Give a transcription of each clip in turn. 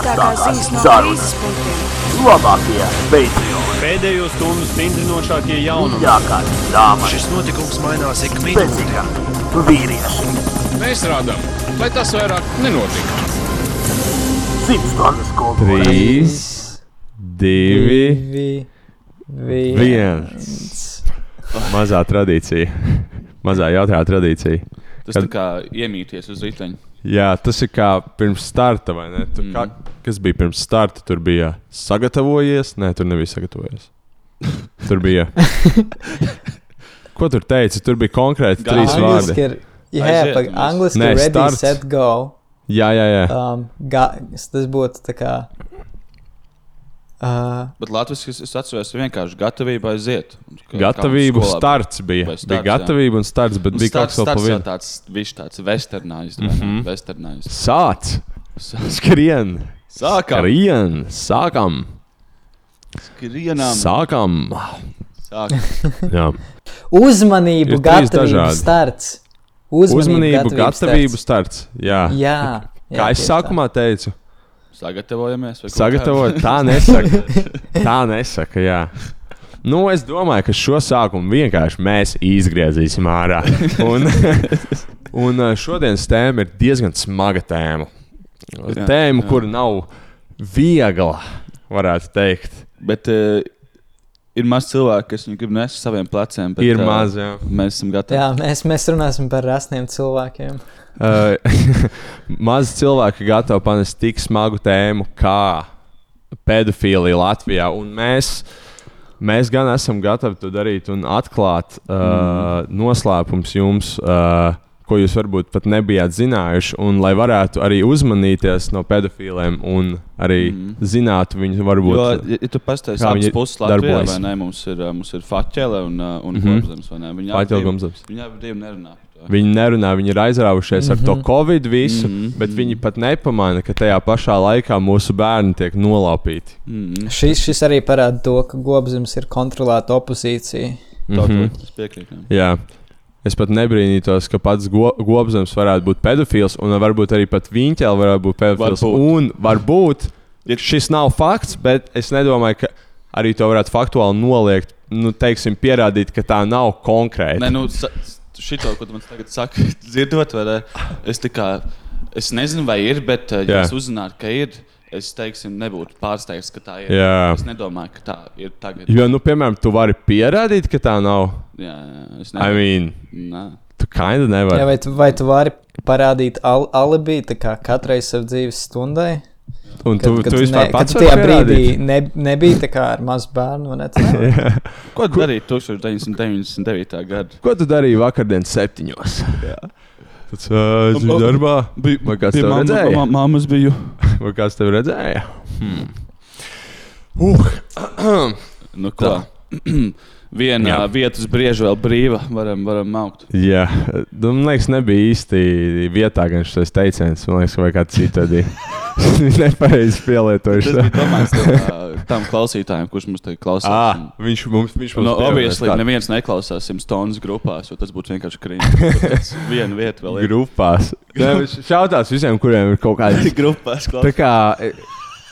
Ziņas no sarunas, labākie Patreon, Pēdējo stundu spindrinošākie jaunumi. mīļākās dāmas, Šis notikums mainās ik minūti. spēcīgākie vīrieši, Mēs rādām, lai tas vairāk nenotiktu. simts stundas kultūra, Trīs, divi, Vi, vi, viens. Mazā tradīcija. Mazā jautrā tradīcija. Tas tā kā iemīties uz riteņa. Jā, tas ir kā pirms starta, vai ne? Tur, kā, kas bija pirms starta? Tur bija sagatavojies. Nē, tur nebija sagatavojies. Tur bija. Ko tur teica? Tur bija konkrēti Gan trīs vārdi. Ir, jā, Aiziet, pa, un viss. angliski Nē, ir ready, starts. set, go. Jā, jā, jā. Um, ga, tas būtu tā kā. Uh, Bet Latvijas es, es atceros vienkārši gatavību aiziet. Kā skolā. starts bija. Starts, bija jā. gatavība un starts, bet Un bija kaut starts- kas starts jau vidu. tāds, viņš tāds westernized. Mm. -hmm. westernized. Sāc! Skrien! Sākam! Skrien! Sākam! Skrienam! Sākam! Sākam! Jā. uzmanību, gatavību, starts. Uzmanību, gatavību starts. Jā. Jā, Kā jā, es tieši tā. sākumā teicu, Sagatavojamies! sagatavot, tā nesaka. Tā nesaka, jā. Nu, es domāju, ka šo sākumu vienkārši mēs izgriezīsim ārā. Un, un uh, šodienas tēma ir diezgan smaga tēma. Tēma, kur nav viegla, varētu teikt. Bet uh, ir maz cilvēku, kas viņu grib nest uz saviem pleciem. Bet, Ir ā, maz, jā. Mēs esam gatavi. Jā, mēs, mēs runāsim par rasniem cilvēkiem. Uh, maz cilvēki gatavi panest tik smagu tēmu kā pedofīlija Latvijā. Un mēs, mēs gan esam gatavi to darīt un atklāt uh, mm. noslēpums jums. Uh, Ko jūs varbūt pat nebijāt zinājuši, un lai varētu arī uzmanīties no pedofīliem, un arī mm. zinātu viņu, varbūt. Jo, ja, tu pastāstīsi kā viņi puses Latvijā, vai ne, mums ir, mums ir Faķele un, un mm Mhm. -hmm. Gobzems, vai ne? Viņi Faķele, Gobzems. Viņi abi divi nerunā. par to. Viņi nerunā, viņi ir aizraujušies mm -hmm. ar to covid visu, mm Mhm. -hmm. bet viņi pat nepamanā, ka tajā pašā laikā mūsu bērni tiek nolaupīti. Mm -hmm. Šis, šis arī parāda to, ka Gobzems ir kontrolēta opozīcija. Mhm. mm -hmm. piekrīt. jā. Es pat nebrīnītos, ka pats go Gobsams varētu būt pedofils, un varbūt arī pat Viņķēlis varētu būt pedofils. Varbūt. Un varbūt Ir- šis nav fakts, bet es nedomāju, ka arī to varētu faktuāli noliegt, nu, teiksim, pierādīt, ka tā nav konkrēti. Nē, nu, šito, ko tu man tagad saki, dzirdot, vai ne? Es kā, es nezinu, vai ir, bet, ja Jā. es uzzinātu, ka ir, es, teiksim, nebūtu pārsteigts, ka tā ir. Jā. Es nedomāju, ka tā ir tagad. Jo, nu, piemēram, tu vari pierādīt, ka tā nav. Jā, jā, es I nevaru. mean, Nē. tu kinda Jā, nevari. vai, tu, vai tu vari parādīt al alibi katrai savai dzīves stundai? Un tu, tu vispār ne, pats kad tajā brīdī ne, nebija tā kā ar mazu bērnu. Ko tu darīji 1999. gadā? Ko tu darīji vakardien septiņos? Tas uh, es biju darbā. Vai kāds tev redzēja? Māmas biju. Vai kāds tev redzēja? Hmm. Uh. Nu, ko? Viena Jā. vieta uz brieža vēl brīva. Varam, varam maukt. Jā, nu, man liekas, nebija īsti vietā gan šis teiciens. Man liekas, vai kāds cits arī nepareizi Tas pielietojuši. bija domāts tam, tam klausītājam, kurš mums te klausās. Ah, viņš mums, viņš mums No, pievienojas obviously, neviens neklausās simts tonnas grupās, jo tas būtu vienkārši krīzes. Viena vieta vēl ir. grupās. Šautās visiem, kuriem ir kaut kāda. grupās. Kā,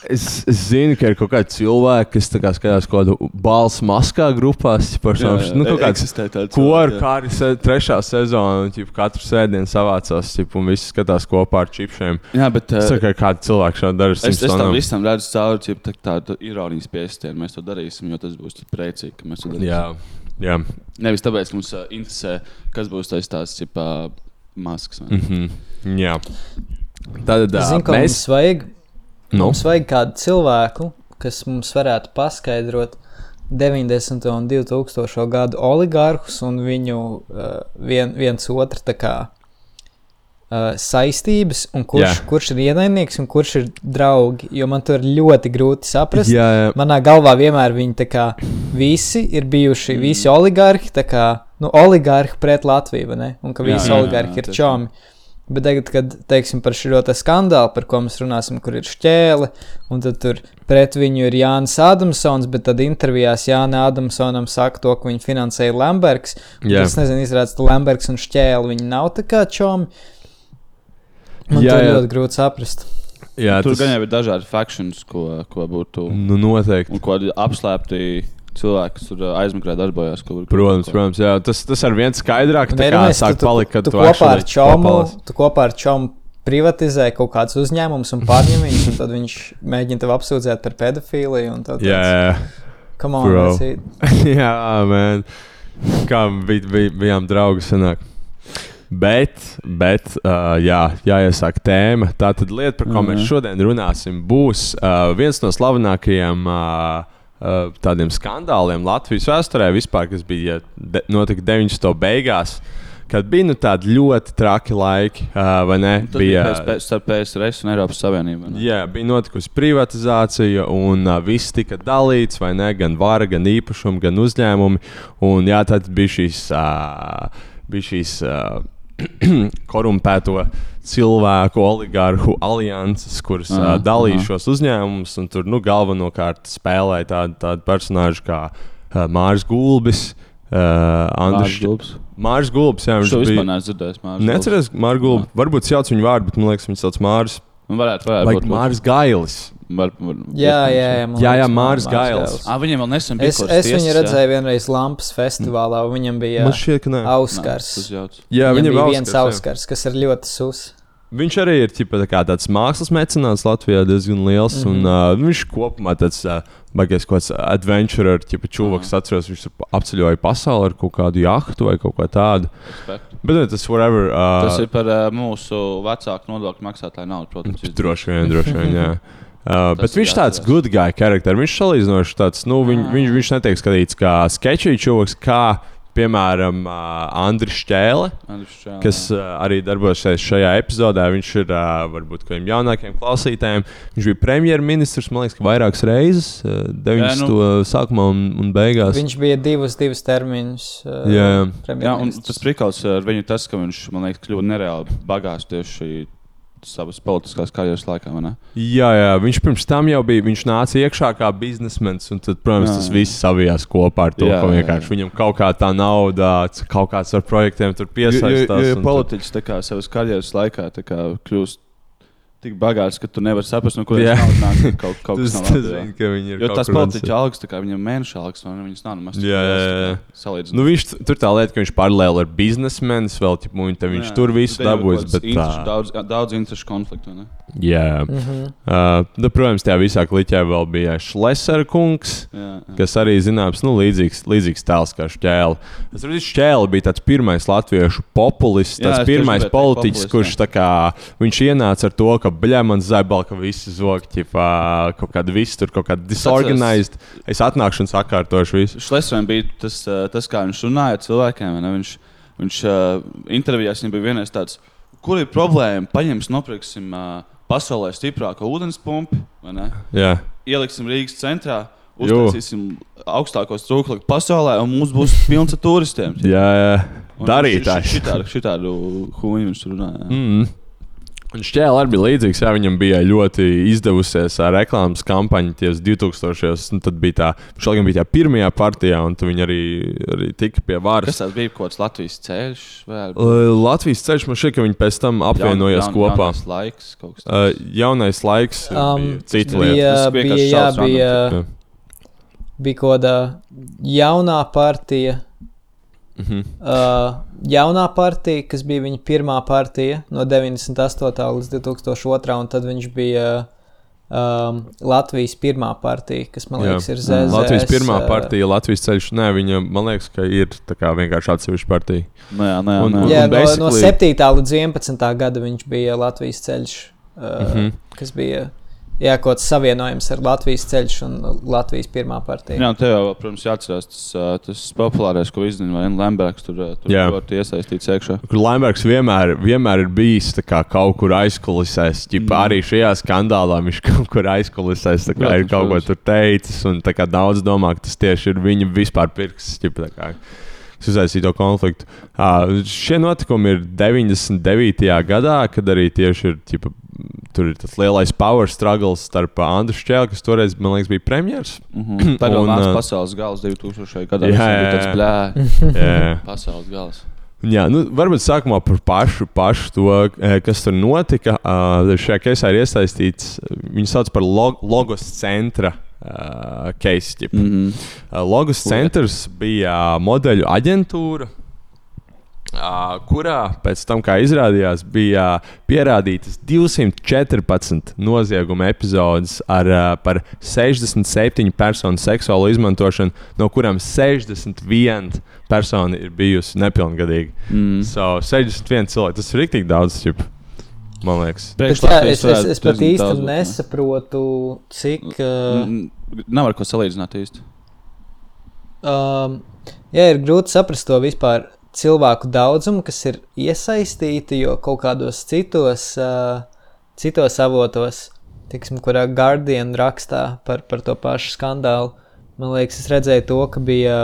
es, es zinu, ka ir kaut kādi cilvēki, kas kā skatās kaut kādu balss maskā grupās. Par Jā, savu, nu, kaut kāds eksistē tāds Koru cilvēks, jā. kā arī se, trešā sezona, un ķip, katru sēdienu savācās, ķip, un visi skatās kopā ar čipšiem. Jā, bet Es saku, ka kādi cilvēki šādi dara. es, es tam visam redzu cauri ķip, tā, tādu ironijas piestienu. Mēs to darīsim, jo tas būs tik priecīgi, ka mēs to darīsim. Jā, jā. Nevis tāpēc, ka mums uh, interesē, kas būs tas tās ķipā, maskas. vai ne? Mm -hmm. jā. Tad uh, Zinu, ka mēs. mums vajag, Nu, mums vajag kādu cilvēku, kas mums varētu paskaidrot 90. un 2000. gadu oligārhus un viņu uh, vien, viens otru kā. Uh, saistības, un kurš, Jā. kurš ir ienaidnieks un kurš ir draugi. Jo man tur ir ļoti grūti saprast. jā, jā. Manā galvā vienmēr viņi kā visi ir bijuši, mm. visi oligarhi, tā kā nu, oligarhi pret Latviju, vai ne? Un ka Jā, visi jā, oligarhi jā, ir tieši čomi. Bet tagad, kad teiksim par šo te skandālu, par ko mēs runāsim, kur ir šķēle, un tad tur pret viņu ir Jānis Adamsons, bet tad intervijās Jānis Adamsonam saka to, ka viņu finansēja Jā. Es nezinu, izrādās, ka Lambergs un šķēle viņi nav tā kā čomi. Man jā, jā. ļoti grūti saprast. Jā, Tur tas gan jau ir dažādi fakcijas, ko, ko būtu. nu, noteikti. Un ko apslēpti cilvēki, kas tur ā, aizmeklē darbojās. ko var- Protams, protams, jā, tas, tas ar viens skaidrāk tā kā Ernest, sāk palikt, kad tu, tu, tu kopā ar čomu, tu kopā ar čomu privatizē kaut kādus uzņēmumus un pārņem viņus, un tad viņš mēģina tevi apsūdzēt par pedofīliju. Jā, jā. Come on, Bro. jā, man. Kā bij, bij, bijām draugi senāk. Bet, bet uh, jā, jāiesāk tēma. Tā tad lieta, par ko mēs Mhm. šodien runāsim, būs uh, viens no slavenākajiem uh, tādiem skandāliem Latvijas vēsturē, vispār, kas bija de, notika 90. beigās. Kad bija nu, tādi ļoti traki laiki, uh, vai ne? Tas bija pēc- starp PSRS un Eiropas Savienību. Jā, bija notikusi privatizācija, un uh, viss tika dalīts, vai ne? Gan vara, gan īpašumi, gan uzņēmumi. Un jā, tad bija šīs, uh, bija šīs uh, korumpēto cilvēku, oligarhu alianses, kuras uh, Aha, dalīja aha. šos uzņēmumus. un Tur nu, galvenokārt spēlēja tādu, tādu personāžu kā uh, Mārcis Gulbis. Uh, Andris Mārcis Gulbis. Mārcis Gulbis. Jā, viņš Šo vispār bija. neesmu dzirdējis. Mārcis Gulbis. Necerēs, Mārcis Gulbis. Varbūt sauc viņu vārdu, bet man liekas, viņš sauc Mārcis. Nu, Varētu, varētu būt. Mārcis Gailis. Var, var, Jā, jā, jā. man Jā, jā, liekas, Māris Māris Gails. Ah, viņiem vēl nesen bija Es, es viņu tiesas, jā? redzēju vienreiz Lampas festivālā, un viņam bija šķiet, Auskars. jauts. Jā, Viņam viņam bija ir viens Auskars, jā. Auskars, kas ir ļoti sus. Viņš arī ir ķipa, tā kā tāds mākslas mecenāts Latvijā diezgan liels. Mm Mhm. -hmm. un, uh, viņš kopumā tāds uh, baigais kaut kāds adventure, tipa čūvaks, atceros, viņš apceļoja pasauli ar kaut kādu jahtu vai kaut ko tādu. Respekt. Bet nu, tas whatever. Uh, Tas ir par uh, mūsu vecāku nodokļu maksātāju naudu, protams. Droši vien, droši vien. Jā. Uh, bet viņš tāds good guy charakteris. Viņš salīdzinoši tāds, nu, viņ, viņš, viņš netiek skatīts kā sketchy čūvaks, kā, piemēram, uh, Andris Čēle. Andrišs, jā, kas uh, arī darbosies šajā epizodē. Viņš ir uh, varbūt kādiem jaunākiem klausītājiem. Viņš bija premjerministrs, man liekas, ka vairākas reizes, uh, 90. nu- Jā, sākumā un, un beigās. Viņš bija divus, divus termiņus. Uh, Jā, jā. Jā, un tas prikals ar viņu tas, ka viņš, man liekas, kļuva nereāli bagāts tieši savas politiskās karjeras laikā. Jā, jā, viņš pirms tam jau bija. Viņš nāca iekšā kā biznesmenis, un tad, protams, Jā, tas jā. viss savijās kopā ar to, Jā, ka jā, vienkārši jā. viņam kaut kā tā nauda, kaut kāds ar projektiem tur Jo, jo, piesaistās. jo un tad- politiķis tā kā savas karjeras laikā kā kļūst tik bagāts, ka tu nevari saprast, no kurienes nāk. Kaut, kaut Tas, kas tas jā. zina, ka viņi ir Jo kaut tas kur politiķa algas, tā kā viņam mēneša algas, ne? Viņas nav nemaz tā Salīdzinot. Nu, viņš tur tā lieta, ka viņš paralēli ar biznesmenis vēl, ķip, un te viņš Jā, tur visu kaut Bet, interešu- tā, Daudz, daudz interešu konfliktu. vai ne? jā, Mm -hmm. uh, nu, protams, tajā visā kliķē vēl bija Šlesera kungs. Jā, jā. kas arī zināms, nu, līdzīgs, līdzīgs tēls kā šķēle. Es redzu, šķēle bija tāds pirmais latviešu populists, tas pirmais politiķis, kurš tā kā, viņš ienāca ar to, ka bļēmans zaibal, ka visi zog, ķipā, kaut kāda viss tur kaut kāda disorganized. Es atnākšu un sakārtošu visu. Šlesnam bija tas, uh, tas, kā viņš runāja cilvēkiem. ne? Viņš, viņš uh, intervijās viņam bija vienais tāds, kur ir problēma. Paņemsim, nopirksim uh, pasaulē stiprāko ūdens pumpu? Jā, ieliksim Rīgas centrā, uztaisīsim augstākos trūkumus pasaulē, un mums būs pilns ar turistiem. jā, jā. Ši- Šitādu, šitādu huīnu viņš runāja. Mm. Un šķēle arī bija līdzīgs. Jā, viņam bija ļoti izdevusies ā, reklāmas kampaņa ties 2000. un Tad bija tā, viņš laikam bija tā pirmajā partijā, un viņi arī, arī tika pie varas. Kas tas bija? Kaut kāds Latvijas ceļš, Uh, Latvijas ceļš man šķiet, ka viņi pēc tam apvienojās jaun- kopā. jaunais laiks, kaut kas Uh, tāds. jaunais laiks, Um, cita bija, lieta. Bija, vienkārši jā, bija, Jā. bija kaut kāda jaunā partija. Mhm. Uh, jaunā partija, kas bija viņa pirmā partija no 98. līdz 2002. un tad viņš bija um, Latvijas pirmā partija, kas man Jā. liekas ir ZZS. Latvijas pirmā uh, partija, Latvijas ceļš. Nē, viņa man liekas, ka ir kā vienkārši atsevišķa partija. Jā, nu, jā, Un- nu, un- jā. Jā, no, no basically- 7. līdz 11. gada viņš bija Latvijas ceļš, uh, mm. -hmm. kas bija jā, kaut kāds savienojums ar Latvijas ceļš un Latvijas pirmā partija. Jā, tev jau, protams, jāatcerās tas, tas populārais, ko izdevuma Lembergs. Tur, tur Jā. ļoti iesaistīts iekšā. Kur Lamberts vienmēr, vienmēr ir bijis kā kaut kur aizkulisēs. Mm. Mm. Arī šajā skandālā viņš kaut kur aizkulisēs kā Protams, ir kaut ko tur teicis. Un tā kā daudz domā, ka tas tieši ir viņa vispār tā kā, kas Uzraisīja to konfliktu. Uh, šie notikumi ir 99. gadā, kad arī tieši ir, ķipa, tur ir tas lielais power struggle starp Andriu Čēlu, kas toreiz, man liekas, bija premjerministrs. Mhm. Tad jau Un, nāca ā, pasaules gals 2000. gadā. jā, jā, jā. blē, Jā. pasaules gals. Jā, nu, varbūt sākumā par pašu, pašu to, eh, kas tur notika. Uh, šajā keisā ir iesaistīts, viņu sauc par log Logos centra uh, case. Mm Mhm. -hmm. uh, Logos centrs bija modeļu aģentūra. Kurā pēc tam, kā izrādījās, bija pierādītas 214 nozieguma epizodes ar par 67 personu seksuālu izmantošanu, no kurām 61 persona ir bijusi nepilngadīga. Mm. So, 61 cilvēki, tas ir rīktīgi daudz. Ķip, man liekas, jā, Latvijas es, es, es pat īsti daudz nesaprotu, cik. Uh, Nav ar ko salīdzināt īsti. Um, jā, ir grūti saprast to vispār cilvēku daudzumu, kas ir iesaistīti, jo kaut kādos citos, uh, citos avotos, tiksim, kurā Guardian rakstā par, par to pašu skandālu, man liekas, es redzēju to, ka bija.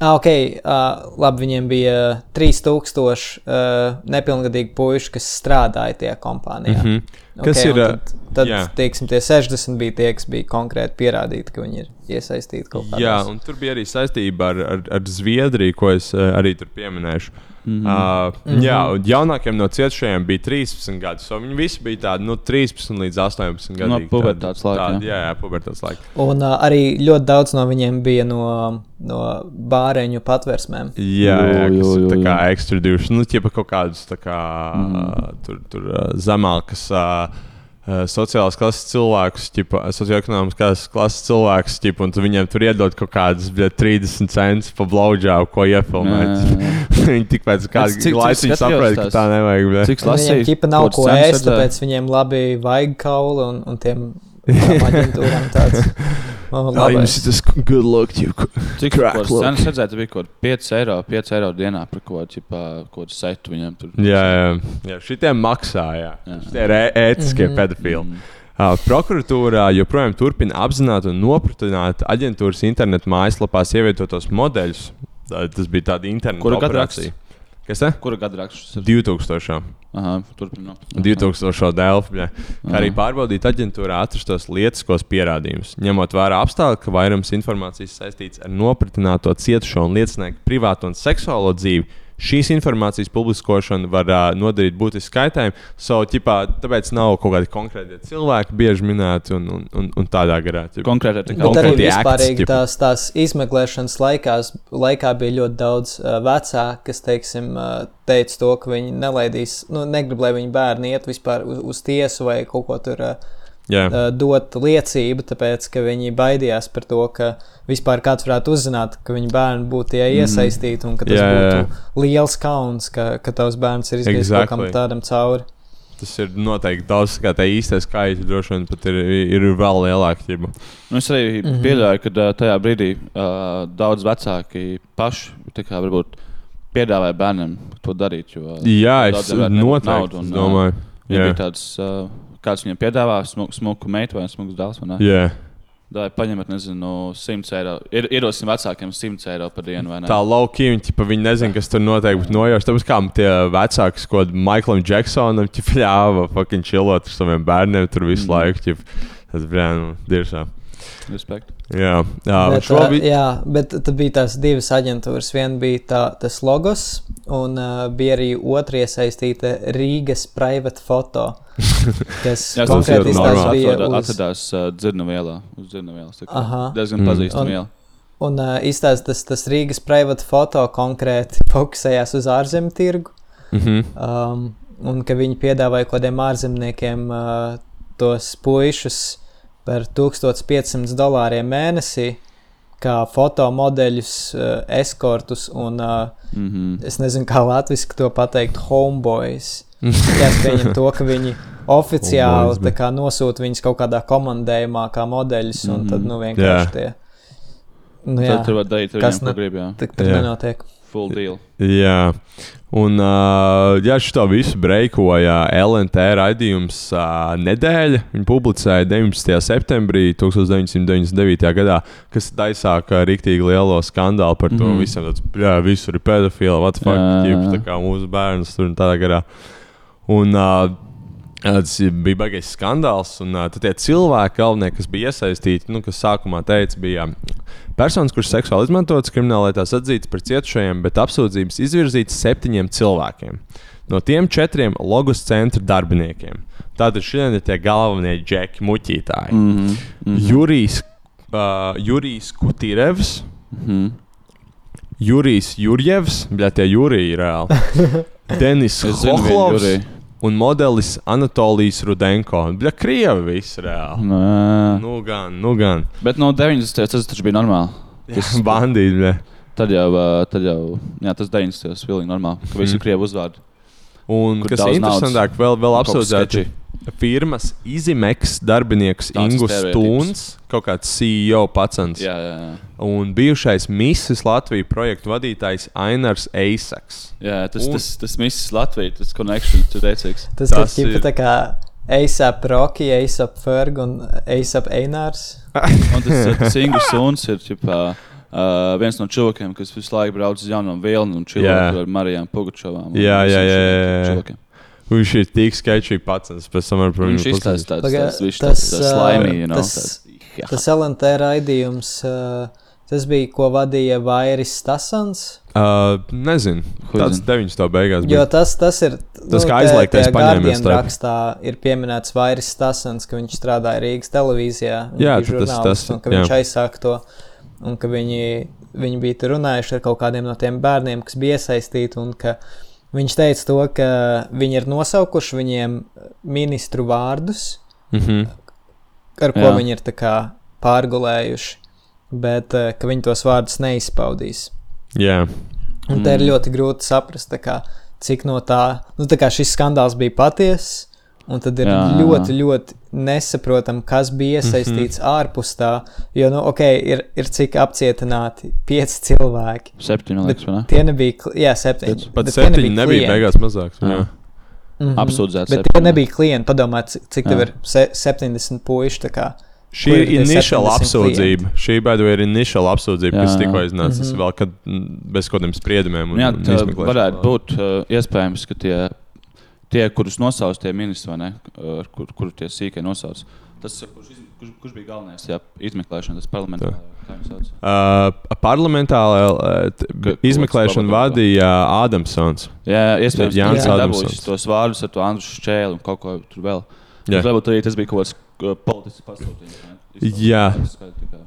Ah, ok, uh, labi, viņiem bija 3000 uh, nepilngadīgi puiši, kas strādāja tajā kompānijā. mm -hmm. Kas Ok, ir, Tad, tad jā. teiksim, tie 60 bija tie, kas bija konkrēti pierādīti, ka viņi ir iesaistīti kaut kādā Jā, un tur bija arī saistība ar, ar, ar Zviedriju, ko es uh, arī tur pieminēšu. Mm. -hmm. uh, mm -hmm. Jā, un jaunākiem no cietušajiem bija 13 gadi. So viņi visi bija tādi no 13 līdz 18 gadiem. No pubertātes laika, Jā, jā, pubertātes laika. Un uh, arī ļoti daudz no viņiem bija no, no bāreņu patversmēm. Jā, Jo, jā, kas jo, ir jo, tā jo. kā ekstrudījuši. Nu, tie kaut kādus tā kā, mm. tur, tur uh, zemākas. Uh, uh, Sociālās klases cilvēkus, ķipa, socioekonomiskās klases cilvēkus, ķipa, un tu viņiem tur iedod kaut kādas bļa, 30 centus par blauģāvu, ko iefilmēt. Viņi tik pēc kāda laika saprot, ka tā nevajag. bļa. Cik Viņiem ķipa nav ko ēst, tāpēc viņiem labi vajag kauli un, un tiem tām aģentūrām tāds. Oh, Jā, jums ir labais. tas good luck, you. Cik look. cenas redzēt, bija kaut kāda 5 eiro, 5 eiro dienā par ko tādu setu viņam tur. Jā, jā, jā šitiem maksā, jā. Jā. Tie ir ētiskie Mhm. pedofili. Mm. Uh, prokuratūra joprojām turpina apzināti un nopratināt aģentūras internetu mājaslapās ievietotos modeļus. Tā, tas bija tāds internets gada operācija. Kas tas? Kura gada raksts ir? 2000. Aha, turpinot. 2000. Delfi. bļa. Kā arī pārbaudīt aģentūrā atrastos lietiskos pierādījumus, ņemot vērā apstākļus, ka vairums informācijas saistīts ar nopratināto cietušo un liecinieku privāto un seksuālo dzīvi. Šīs informācijas publiskošana var uh, nodarīt būtisku kaitējumu. So, ķipā, tāpēc nav kaut kādi konkrēti cilvēki bieži minēti un, un, un, un tādā garā. Konkrēti, tā kā Bet arī vispārīgi tās, tās izmeklēšanas laikās, laikā bija ļoti daudz uh, vecāku, kas teiksim, uh, teica to, ka viņi nelaidīs, nu, negrib, lai viņu bērni iet vispār uz, uz tiesu vai kaut ko tur uh. Uh, dot liecību, tāpēc ka viņi baidījās par to, ka vispār kāds varētu uzzināt, ka viņa bērni būtu tie iesaistīti un ka tas Jā, jā, jā. būtu liels kauns, ka, ka tavs bērns ir izgājis Exactly. kaut kam tādam cauri. Tas ir noteikti daudz, kā tā īstais skaits, droši vien pat ir, ir vēl lielāka. Nu, es arī mm Mhm. -hmm. pieļauju, ka uh, tajā brīdī uh, daudz vecāki paši kā, varbūt piedāvāja bērnam to darīt. Jo, Jā, es noteikti naudu, un, domāju. Ja Jā. bija tāds, uh, kāds viņam piedāvā smuku, smuku meitu vai smuku ne? Jā. Vai paņemat, nezinu, 100 eiro. Ir, ierosim vecākiem 100 eiro par dienu? Tā lauka viņi, ķipa, viņi nezina, kas tur noteikti nojauši. Tāpēc kā tie vecāki, ko Maiklam Džeksonam ļāva fucking chillot ar saviem bērniem tur visu Mm. laiku. Ķip, tas bija nu, diešām. Respekt. Jā, jā Bet, šo bija. jā, bet tad bija tās divas aģentūras. Viena bija tā, tas logos, un uh, bija arī otra iesaistīta Rīgas private foto. Kas Jā, tas konkrēti bija atradās, uz, atradās uh, dzirnu vielā. Uz dzirnu vielas. tā kā Aha. Diezgan Mm. pazīstama Un- viela. un uh, izstāsta tas, tas Rīgas private foto konkrēti fokusējās uz ārzemju tirgu. Mhm. Um, un ka viņi piedāvāja kaut kādiem ārzemniekiem uh, tos puišus par 1500 dolāriem mēnesī, kā fotomodeļus, uh, eskortus un uh, Mm -hmm. es nezinu, kā latviešu to pateikt, homeboys. Jā, pieņem to, ka viņi oficiāli Homeboys, kā nosūta viņus kaut kādā komandējumā, kā modeļus, un tad Mhm. nu vienkārši Jā. tie. Nu, jā, Tad tur var darīt arī, Kas ko ne- grib. Jā. tā tur Jā. nenotiek. Full deal. Jā, un uh, jā, šo visu breikoja LNT raidījums uh, nedēļa. Viņa publicēja 19. septembrī 1999. gadā, kas aizsāka rīktīgi lielo skandālu par to mm. -hmm. visam. Tāds, jā, visur ir pedofili, what the fuck, Jā, jā, ķip, jā. tā kā mūsu bērns tur un tādā garā. Un, uh, Tas bija baigais skandāls, un tie cilvēki, galvenie, kas bija iesaistīti, nu, kas sākumā teica, bija Personas, kuras seksuāli izmantotas krimināllietās atzītas par cietušajiem, bet apsūdzības izvirzītas septiņiem cilvēkiem. No tiem četriem logos centra darbiniekiem. Tātad šodien ir tie galvenie džeki, muļķītāji. Mm Mhm. -hmm. Jurijs, uh, Jurijs Kutīrevs, Mhm. Jurijs Jurjevs, bet tie Juriji ir reāli. Denis Hohlovs. Un modelis Anatolijas Rudenko. Bļa, Krievi viss reāli. Nē. Nu gan, nu gan. Bet no 90. tas taču bija normāli. Tas Bandīti. bļa. Tad jau, tad jau jā, tas 90. bija pilnīgi normāli. Ka visi ir krievi uzvārdi. Un Kur kas daudz interesantāk, vēl, vēl apsūdzēti. Firmas Izimeks darbinieks Tāds Ingus. Stūns, kaut kāds CEO pats. Jā, jā, jā. Un bijušais Misijas Latvijas projektu vadītājs Ainars Eisaks. jā tas, Un- tas, tas viss Latvijas, tas connection, tur teicīgs. Tas, Tas ir ir- tā kā ASAP Rocky, ASAP Ferg un ASAP Einārs. Un tas, tas Ingus Suns ir ķipā, uh, viens no cilvēkiem, kas visu laiku brauc uz jaunām vielām un Jā. čilā ar Marijām Pugačovām. un Jā, jā, jā, jā, jā. Viņš ir tik skaičīgs pats. Viņš pastāstīt. tāds, tas, know, tas-. Tas LNT raidījums, uh, tas bija, ko vadīja Vairis Stasans. Uh, nezinu, Ko tāds zini? 9. beigās. Jo bija. tas, tas ir. Tas kā aizliegtais paņēmiens rakstā ir pieminēts Vairis Stasans, ka viņš strādāja Rīgas televīzijā. Jā, tas- tas- un ka jā. viņš aizsāka to. Un ka viņi, viņi bija tur runājuši ar kaut kādiem no tiem bērniem, kas bija iesaistīti. un ka Viņš teica to, ka viņi ir nosaukuši viņiem ministru vārdus, Mhm. ar ko Jā. viņi ir pārgulējuši, bet eh, ka viņi tos vārdus neizpaudīs. Jā, Un te ir ļoti grūti saprast, kā, cik no tā, nu, tā kā šis skandāls bija patiess, un tad ir jā. ļoti, ļoti nesaprotami, kas bija iesaistīts mm -hmm. ārpus tā. Jo, nu, ok, ir, ir cik apcietināti pieci cilvēki. Septiņi, liekas, ne? Tie nebija, jā, septiņi. pat septiņi nebija klienti. beigās mazāks. Jā. Jā. Mhm. Apsūdzēts Bet tie nebija klienti. Padomā, cik, cik tev ir se, 70 puiši. tā kā. Šī ir 70 apsūdzība. Šī beidu ir initial apsūdzība, Jā, kas jā. tikko iznāca. Tas Mhm. vēl kad mm, bez kaut kādiem spriedumiem. Un, Jā, tā varētu būt uh, iespējams, ka tie, tie kurus nosauc tie ministri, vai ne, ar kur, kur tie sīkai nosauc, tas, kurš, kurš, kurš bija galvenais jā, izmeklēšanas, tas parlamentā. Uh, parlamentālā uh, kas vadīja Ādamsons. Jā, iespējams, Jānis dabūjis tos vārdus ar to Andru Šķēlu un kaut ko tur vēl. Jā. Varbūt arī tas bija kaut kāds uh, politisks pasūtījums. Jā.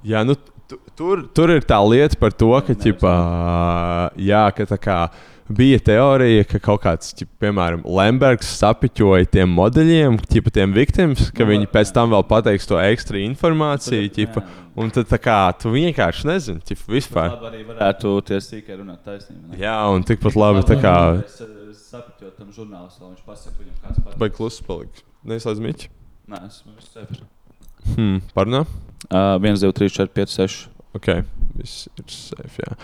Jā, nu, tu- tur, tur ir tā lieta par to, ka, Nevis ķipā, jā, ka tā kā bija teorija, ka kaut kāds, ķip, piemēram, Lembergs sapiņoja tiem modeļiem, ķipa, tiem viktims, ka Nu, viņi pēc tam vēl pateiks to ekstra informāciju. Ķipa, un tad tā kā tu vienkārši nezini, ķipa, vispār. Labi arī varētu tie sīkai runāt taisnība. Jā, un tikpat labi tā kā. Es, es sapratu, tam žurnālistam viņš pasaka, viņam kāds patīk. Vai klusi paliks? Neslēdz miķi. Nē, es esmu sevi. Hmm, parunā? Uh, 1, 2, 3, 4, 5, 6. Ok, viss ir safe. Jā.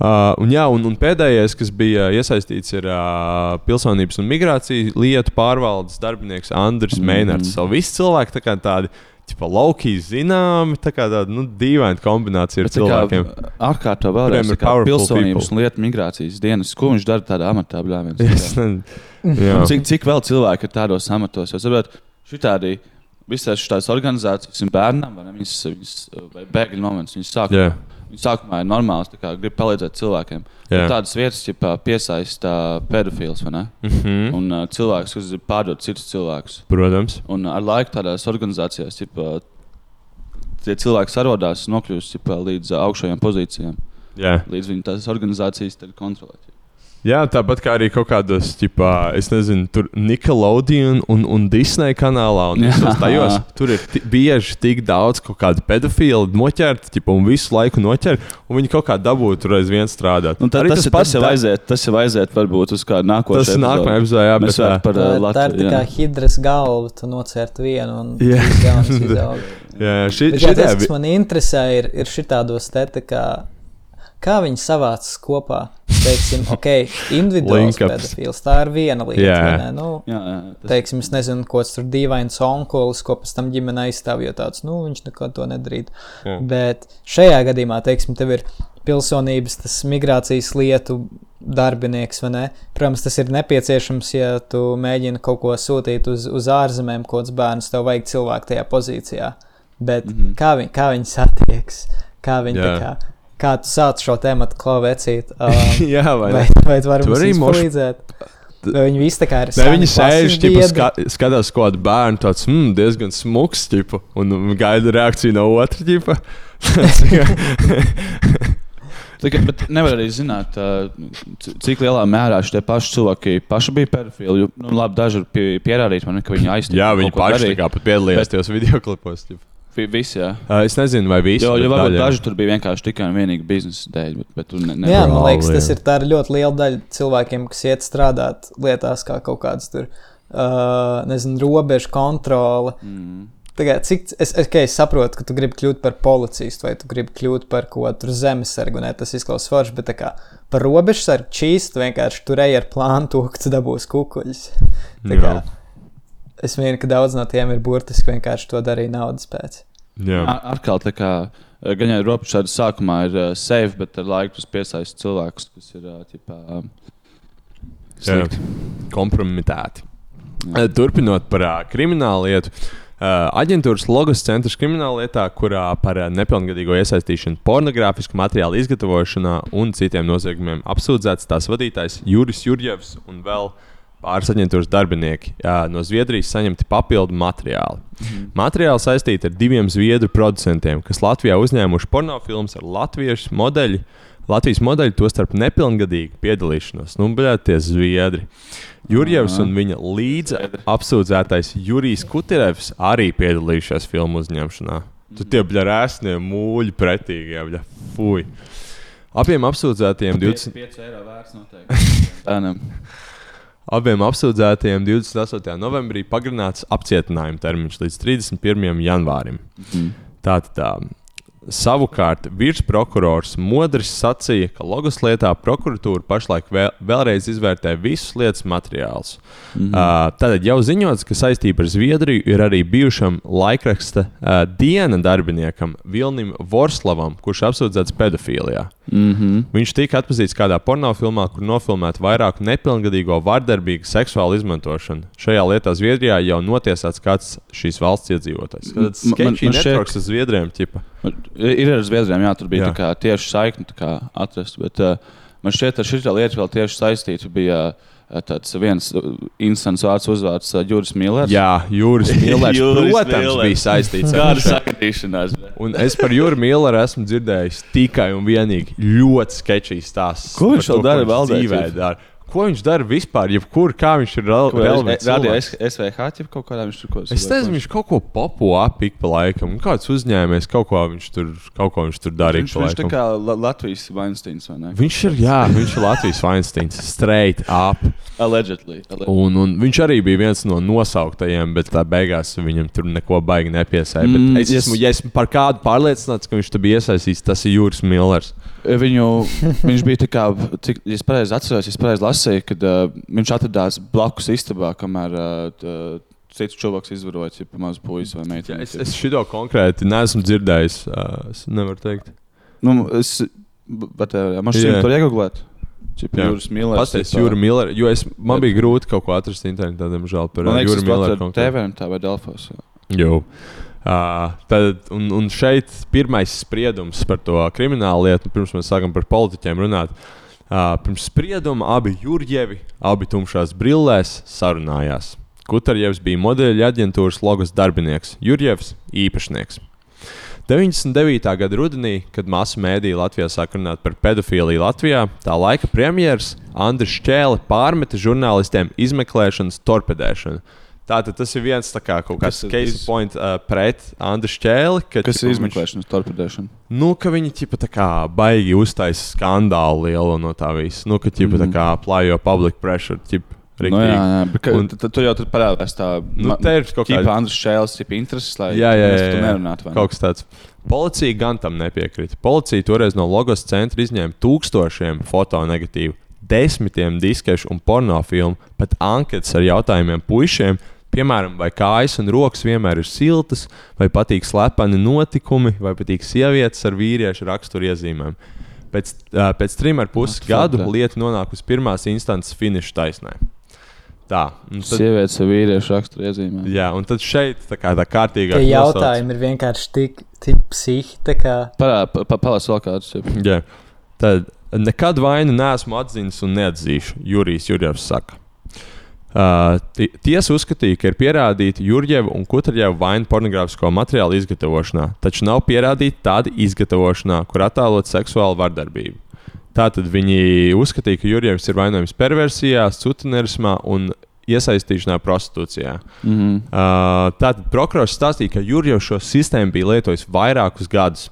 Uh, un, jā, un, un pēdējais, kas bija iesaistīts, ir uh, pilsonības un migrācijas lietu pārvaldes darbinieks Andris mm. Meinards. Savu visu cilvēku tā kā tādi. Tipa, laukīgi zināmi, tā kā tāda nu, dīvaina kombinācija ar cilvēkiem. Ārkārtā Kuriem vēlreiz ir pilsonības people. un lietu migrācijas dienas. Ko viņš dara tādā amatā? Bļā, viens, Es nezinu. Jā. cik, cik vēl cilvēki ir tādos amatos? Jo, saprot, šitādi visas šīs organizācijas un bērnam, vai ne, viņas, viņas bēgļu moments, viņas sāk, Jā, viņas sākumā ir normāls, kā grib palīdzēt cilvēkiem. jā. Bet Tādas vietas, ja piesaista pedofils, vai ne? Mm -hmm. Un uh, cilvēks, kas grib pārdot citus cilvēkus. Protams. Un ar laiku tādās organizācijās ķipa, tie cilvēki sarodās un nokļūst ķipa, līdz augšējām pozīcijām. Jā. Līdz viņi tās organizācijas tad kontrolē. Jā, tāpat kā arī kaut kādos, tipā, es nezinu, tur Nickelodeon un, un Disney kanālā. Un tajos, tur ir bieži tik daudz kaut kādu pedofili noķert, tipa, un visu laiku noķer, un viņi kaut kā dabū tur aizvien strādāt. Nu, tā, Arī tas, tas, tas jau da- aiziet, tas jau aiziet varbūt uz kādu nākošo. Tas ir nākamajā epizodē, jā, bet Mēs tā, varam par Tā, uh, tā ir Latviju. tā kā hidras galva, tu nocērt vienu un Jā. trīs jaunas izaug. jā, šī, jā, šī tas, kas man interesē, ir, ir šitādos te tā kā, kā viņi savācas kopā. Teiksim, ok, individuāls pedofils, tā ir viena lieta. Ne? Nu, Jā, jā, tas, teiksim, es nezinu, ko tas tur dīvains onkulis, ko pēc tam ģimene aizstāv, jo tāds, nu, viņš neko to nedarītu. Jā. Bet šajā gadījumā, teiksim, tev ir pilsonības, tas migrācijas lietu darbinieks, vai ne? Protams, tas ir nepieciešams, ja tu mēģini kaut ko sūtīt uz, uz ārzemēm, kaut kāds bērns, tev vajag cilvēku tajā pozīcijā. Bet mm. -hmm. kā, viņ, kā viņi satieks, kā viņi Jā. tā kā kā tu sāc šo tēmu klavecīt. Um, Jā, vai vai, ne? vai tu vari Tu mums arī moš- palīdzēt? Vai viņi visi tā kā ir Ne, viņi sēž, biedri? ska, skatās kaut kādu bērnu, tāds mm, diezgan smuks, ķipa, un gaida reakciju no otra ķipa. Tikai, bet nevar arī zināt, cik lielā mērā šie paši cilvēki paši bija pedofili. Jo, Nu, labi, daži ir pie- pierādīti, man, ka viņi aizstāv. Jā, viņi paši tā kā pat piedalījās tajos video klipos. Ķipa. Visi, jā. Es nezinu, vai visi. Jo, jo varbūt daļa. daži tur bija vienkārši tikai un vienīgi biznesa dēļ, bet, bet tur ne, ne, Jā, man liekas, tas ir tā ļoti liela daļa cilvēkiem, kas iet strādāt lietās, kā kaut kādas tur, uh, nezinu, robežu kontrole. Mm. Tagad, cik es, es, es saprotu, ka tu gribi kļūt par policistu vai tu gribi kļūt par ko tur zemesargu, ne tas izklausās forši, bet tā kā par robežsargu čīstu tu vienkārši turēji ar plānu to, ka tu dabūsi kukuļus. Tā kā, es mīlu, ka daudz no tiem ir burtiski vienkārši to darīja naudas pēc. Jā. Ar- Atkal tā kā eh, gan jau robežā sākumā ir uh, safe, bet ar laiku tas piesaista cilvēkus, kas ir uh, ķipā, um, Jā. slikti. kompromitēti. Eh, Turpinot par uh, kriminālu lietu. Uh, aģentūras Logos centrs krimināla lietā, kurā par uh, nepilngadīgo iesaistīšanu pornogrāfisku materiālu izgatavošanā un citiem noziegumiem apsūdzēts tās vadītājs Juris Jurjevs un vēl pāris aģentūras darbinieki no Zviedrijas saņemti papildu materiāli. Mhm. Materiāli saistīti ar diviem zviedru producentiem, kas Latvijā uzņēmuši pornofilmus ar latviešu modeļu. Latvijas modeļi, tostarp nepilngadīgi piedalīšanos. Nu, bļā, tie zviedri. Jurjevs un viņa līdzi apsūdzētais Jurijs Kuterevs arī piedalījušies filmu uzņemšanā. Tu tie bļā rēsnie mūļi pretīgi, jā, bļā, fuj. Abiem apsūdzētajiem 20. 5 eiro vērts noteikti. Abiem apsūdzētajiem 28. novembrī pagarināts apcietinājuma termiņš līdz 31. janvārim. Mhm. Tātad tā. Savukārt virsprokurors Modris sacīja, ka Logos lietā prokuratūra pašlaik vēl, vēlreiz izvērtē visus lietas materiālus. Mm -hmm. uh, tad jau ziņots, ka saistība ar Zviedriju ir arī bijušam laikraksta uh, diena darbiniekam Vilnim Vorslavam, kurš apsūdzēts pedofīlijā. Mm -hmm. Viņš tika atpazīts kādā pornogrāfijā, kur nofilmēta vairāku nepilngadīgo vardarbīgu seksuālu izmantošanu. Šajā lietā Zviedrijā jau notiesāts kāds šīs valsts iedzīvotājs. Man- sketčī networks ar Zviedriem. Ķipa. Ir ar Zviedriem, jā, tur bija Jā. kā tieši saikne tā kā atrast. Bet, uh, man šķiet, ar šī lieta vēl tieši saistīta bija uh, tāds viens uh, instants vārds uzvārds uh, Juris Millers. Jā, Jūras Millers, Juris protams, Millers. bija saistīts ar sakrīšanās? Un es par Jūru Milleru esmu dzirdējis tikai un vienīgi ļoti sketčīs stāstus. Ko viņš vēl dara valdē. Ko viņš dara vispār? Jebkur, kā viņš ir rel- relevants. SVH jau kaut kādā viņš tur kaut ko Es nezinu, viņš kaut ko popo apik pa laikam. Un Kāds uzņēmējs kaut ko viņš tur, kaut ko viņš tur darīja Viņš, viņš tā kā La Latvijas Weinsteins vai ne? Viņš ir, jā, viņš ir Latvijas Weinsteins, straight up. Allegedly. allegedly. Un, un viņš arī bija viens no nosauktajiem, bet tā beigās viņam tur neko baigi nepiesāja. Mm, es, esmu, ja esmu par kādu pārliecināts, ka viņš tur bija iesaistīts, tas ir Jūras Millers. Viņu, viņš bija tā kā, cik, ja es pareizi atceros, ja es pareizi lasīju, kad uh, viņš atradās blakus istabā, kamēr uh, t- cits cilvēks izvaroja ja mazu puisi vai Jā, meiteni. es, es šito konkrēti neesmu dzirdējis. Uh, es nevaru teikt. Nu, es, bet, uh, man šķiet, tur iegūlēt. Jūras Millers. Tipā. Jūra Millera, jo es, man bija grūti kaut ko atrast internetā, diemžēl, par uh, Jūra tas Millera. pats ar TV tā vai Delfos. jā. Jo. Uh, tad, un, un šeit pirmais spriedums par to kriminālu lietu, pirms mēs sākam par politiķiem runāt. Uh, pirms sprieduma abi Jurjevi, abi tumšās brillēs, sarunājās. Kutarjevs bija modeļa aģentūras logos darbinieks, Jurjevs īpašnieks. 99. gada rudenī, kad masu mēdīja Latvijā sāk runāt par pedofīliju Latvijā, tā laika premjerministrs Andris Čēle pārmeta žurnālistiem izmeklēšanas torpedēšanu. Tātad tas ir viens tā kā, kaut kāds ir case iz- point uh, pret Andriu Čēli. ka, Kas ķipa, ir viņš- izmeklēšanas torpedēšana? Nu, ka viņi ķipa, tā kā baigi uztaisīja skandālu lielu no tā visa. Nu, ka ķipa, mm. tā Mhm. kā plājo public pressure. Ķipa, Nu, jā, jā, bet ka, Un- tad, tur jau tur parādās tā Nu, te ir kaut kāda kāda- Andris Šēls, tipa intereses, lai Jā, jā, jā, jā. nerunātu. ne? Kaut kas tāds. Policija gan tam nepiekrita. Policija toreiz no Logos centra izņēma tūkstošiem fotonegatīvu, desmitiem diskešu un pornofilmu, pat anketas ar jautājumiem puišiem. Piemēram, vai kājas un rokas vienmēr ir siltas, vai patīk slepeni notikumi, vai patīk sievietes ar vīriešu raksturu iezīmēm. Pēc, uh, pēc trim ar pus What the fuck, gadu lieta nonākusi pirmās instances finiša taisnē. Tā, Sievietes ar vīriešu raksturu iezīmēm. jā, un tad šeit tā kā tā kārtīgā Tie jautājumi ir vienkārši tik tik psihi. tā kā- Palāc vēl kādus. jā. Tad nekad vainu neesmu atzīmis un neatzīšu, Jurijs Jurjevs saka. Uh, ti- tiesa uzskatīja, ka ir pierādīta Jurjeva un Kutrjeva vaina pornogrāfisko materiālu izgatavošanā, taču nav pierādīta tāda izgatavošanā, kur attēlot seksuālu vardarbību. Tātad viņi uzskatīja, ka Jurjevs ir vainojams perversijā, sutinerismā un iesaistīšanā prostitūcijā. Mm -hmm. Uh, tātad prokurors stāstīja, ka Jurjevs šo sistēmu bija lietojis vairākus gadus.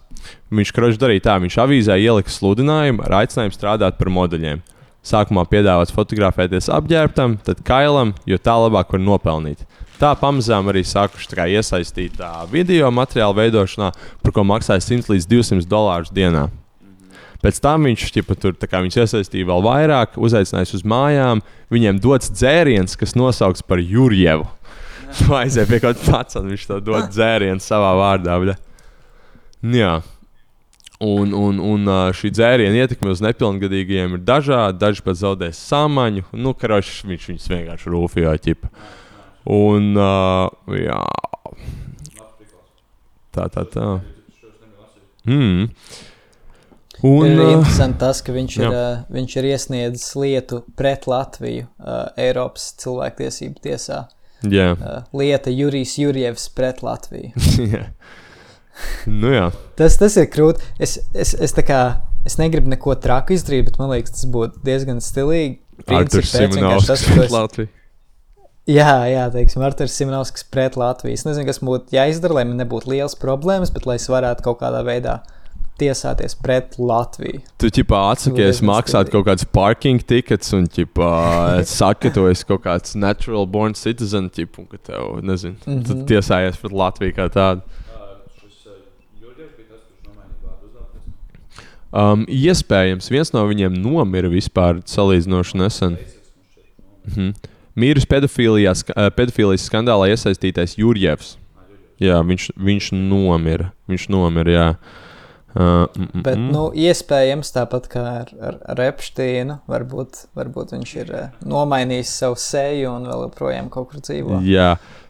Viņš kroģis darīja tā, viņš avīzē ielika sludinājumu ar aicinājumu strādāt par modeļiem. Sākumā piedāvāts fotografēties apģērbtam, tad kailam, jo tā labāk var nopelnīt. Tā pamazām arī sākuši iesaistīt video materiālu veidošanā, par ko maksāja 100 līdz 200 dolārus dienā. Pēc tam viņš ķipa, tur kā viņš iesaistīja vēl vairāk, uzaicinājis uz mājām. Viņiem dots dzēriens, kas nosaukts par Jurjevu. Tu aizies pie kaut kā tāda, un viņš to dod dzērienu savā vārdā. bļa. Nu Jā. Un, un, un šī dzēriena ietekme uz nepilngadīgajiem ir dažāda. Daži pat zaudēs sāmaņu. Nu, karoši, viņš viņus vienkārši rūpīja ķipa. Un, uh, jā. Tā, tā, tā. Mm. Un, ir interesanti tas, ka viņš ir, jā. uh, viņš ir iesniedzis lietu pret Latviju uh, Eiropas cilvēktiesību tiesā. jā. Uh, lieta Jurijs Jurjevs pret Latviju. Jā. nu, jā. Tas, tas ir krūti. Es, es, es, kā, es negribu neko traku izdarīt, bet man liekas, tas būtu diezgan stilīgi. Tas, Simonovskis esi- Latvija. Jā, jā, teiksim, Arthurs Simonovskis pret Latviju. Es nezinu, kas būtu jāizdara, lai man nebūtu liels problēmas, bet lai es varētu kaut kādā veidā tiesāties pret Latviju. Tu ķipā atsakies maksāt kaut kādas parking tickets un ķipā saki, ka tu esi kaut kāds natural born citizen, ķip, un ka tev, nezinu, mm -hmm. tu Mhm. tiesājies pret Latviju kā tādu. Um, iespējams, viens no viņiem nomira vispār salīdzinoši nesen. Mhm. Ska- eh, pedofīlijas skandālā iesaistītais Jurjevs. Jā, viņš, viņš nomira. Viņš nomira, jā. Uh, mm, mm, Bet, mm. nu, iespējams, tāpat kā ar, ar, ar Epsteinu, varbūt, varbūt viņš ir eh, nomainījis savu seju un vēl joprojām kaut kur dzīvo. Jā,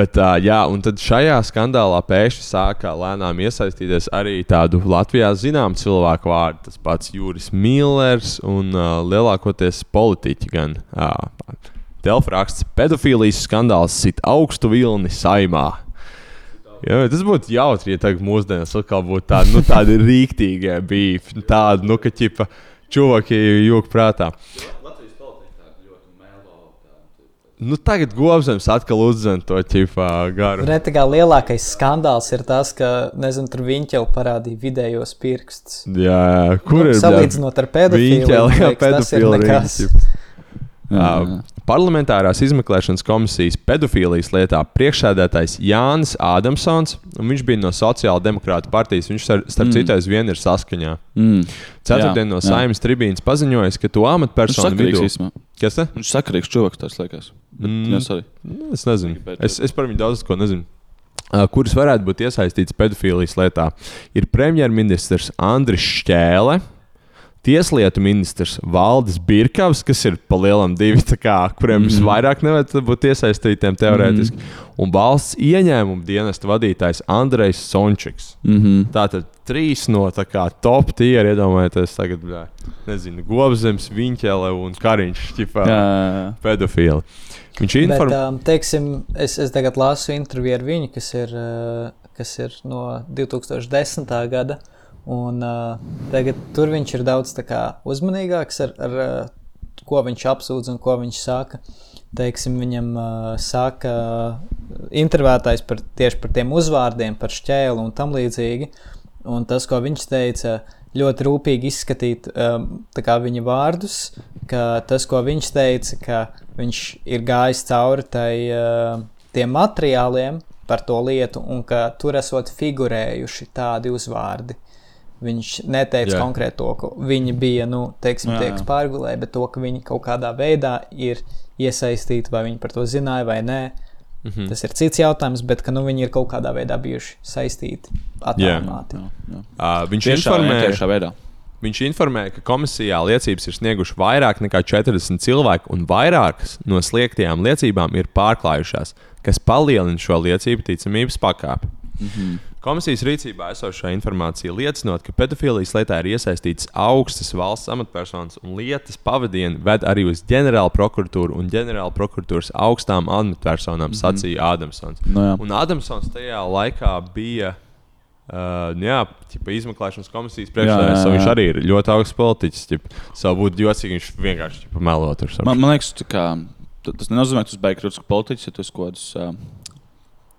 Bet, uh, jā, un tad šajā skandālā pēkšņi sāka lēnām iesaistīties arī tādu Latvijā zināmu cilvēku vārdu. Tas pats Juris Millers un uh, lielākoties politiķi gan. Uh, Delfa raksts, pedofīlijas skandāls sit augstu vilni saimā. Jā, tas būtu jautri, ja tagad mūsdienās atkal būtu tādi, nu, tādi rīktīgie bija. Tādi, nu, ka ķipa čuvaki jūg prātā. Nu, tagad Gobsams atkal uzzina to ķipā garu. Ne tā kā lielākais skandāls ir tas, ka, nezinu, tur viņš jau parādīja vidējos pirkstus. Jā, jā. kur Nu, ir salīdzinot ar pedofīliju, Viņa man jau pedofili nekas. Uh, parlamentārās izmeklēšanas komisijas pedofīlijas lietā priekšsēdētājs Jānis Ādamsons, un viņš bija no Sociāla demokrāta partijas. Viņš ar- starp Mm. citu aizvien ir saskaņā. Mm. Ceturtdien no saimnes tribīnas paziņoja, ka to Viņš amatpersonu vidū. īstenībā. Kas tas? Viņš sakarīgs čovaks, tas liekas. Bet, Mm. jā, sorry. Es nezinu. Es, es par viņu daudz ko nezinu. Uh, kuras varētu būt iesaistīts pedofīlijas lietā, ir premjerministrs Andris Šķēle, Tieslietu ministrs Valdis Birkavs, kas ir palielam divi, tā kā, kuriem mm Mhm. -hmm. vairāk nevajadzētu būt iesaistītiem teorētiski, mm un valsts ieņēmuma dienesta vadītājs Andrejs Sončiks. Mm -hmm. Tātad trīs no tā kā top tier, iedomājieties, tagad, nezinu, Gobzems, Viņķele un Kariņš, ķipā, pedofili. Viņš Bet, informē. um, teiksim, es, es tagad lasu interviju ar viņu, kas ir, uh, kas ir no 2010. gada. Un, uh, tagad tur viņš ir daudz kā uzmanīgāks ar, ar uh, ko viņš apsūdz un ko viņš saka. Teiksim, viņam uh, saka uh, intervētājs par, tieši par tiem uzvārdiem, par šķēlu un tam līdzīgi. Un tas, ko viņš teica, ļoti rūpīgi izskatīt um, viņa vārdus, ka tas, ko viņš teica, ka viņš ir gājis cauri tai, uh, tiem materiāliem, par to lietu, un ka tur esot figurējuši tādi uzvārdi. Viņš neteica Jā. konkrēti to, ka viņi bija, nu, teiksim, Jā, jā. kas pārgulēja, bet to, ka viņi kaut kādā veidā ir iesaistīti, vai viņi par to zināja vai nē. Mm -hmm. Tas ir cits jautājums, bet ka nu, viņi ir kaut kādā veidā bijuši saistīti, attālināti. Jā, jā. Uh, viņš Tiešā, informēja, tiešā veidā. Viņš informēja, ka komisijā liecības ir snieguši vairāk nekā 40 cilvēki, un vairākas no sliektajām liecībām ir pārklājušās, kas palielina šo liecību ticamības pakāpi. Mm -hmm. Komisijas rīcībā esošā informācija liecinot, ka pedofīlijas lietā ir iesaistīts augstas valsts amatpersonas un lietas pavadieni ved arī uz ģenerāla prokuratūru un ģenerāla prokuratūras augstām amatpersonām, mm -hmm. sacīja Ādamsons. Nu, jā. un Ādamsons tajā laikā bija. Uh, nu jā, ķipa, izmeklēšanas komisijas priekšsēdētājs. Viņš arī ir ļoti augsts politiķis. ķipa. Savu būtu jocīgi, viņš vienkārši ķipa, melo tur. Man, man liekas, kā, tas nenozīmē, ka tas beigas krūtis politiķis, ja tas kaut kāds uh,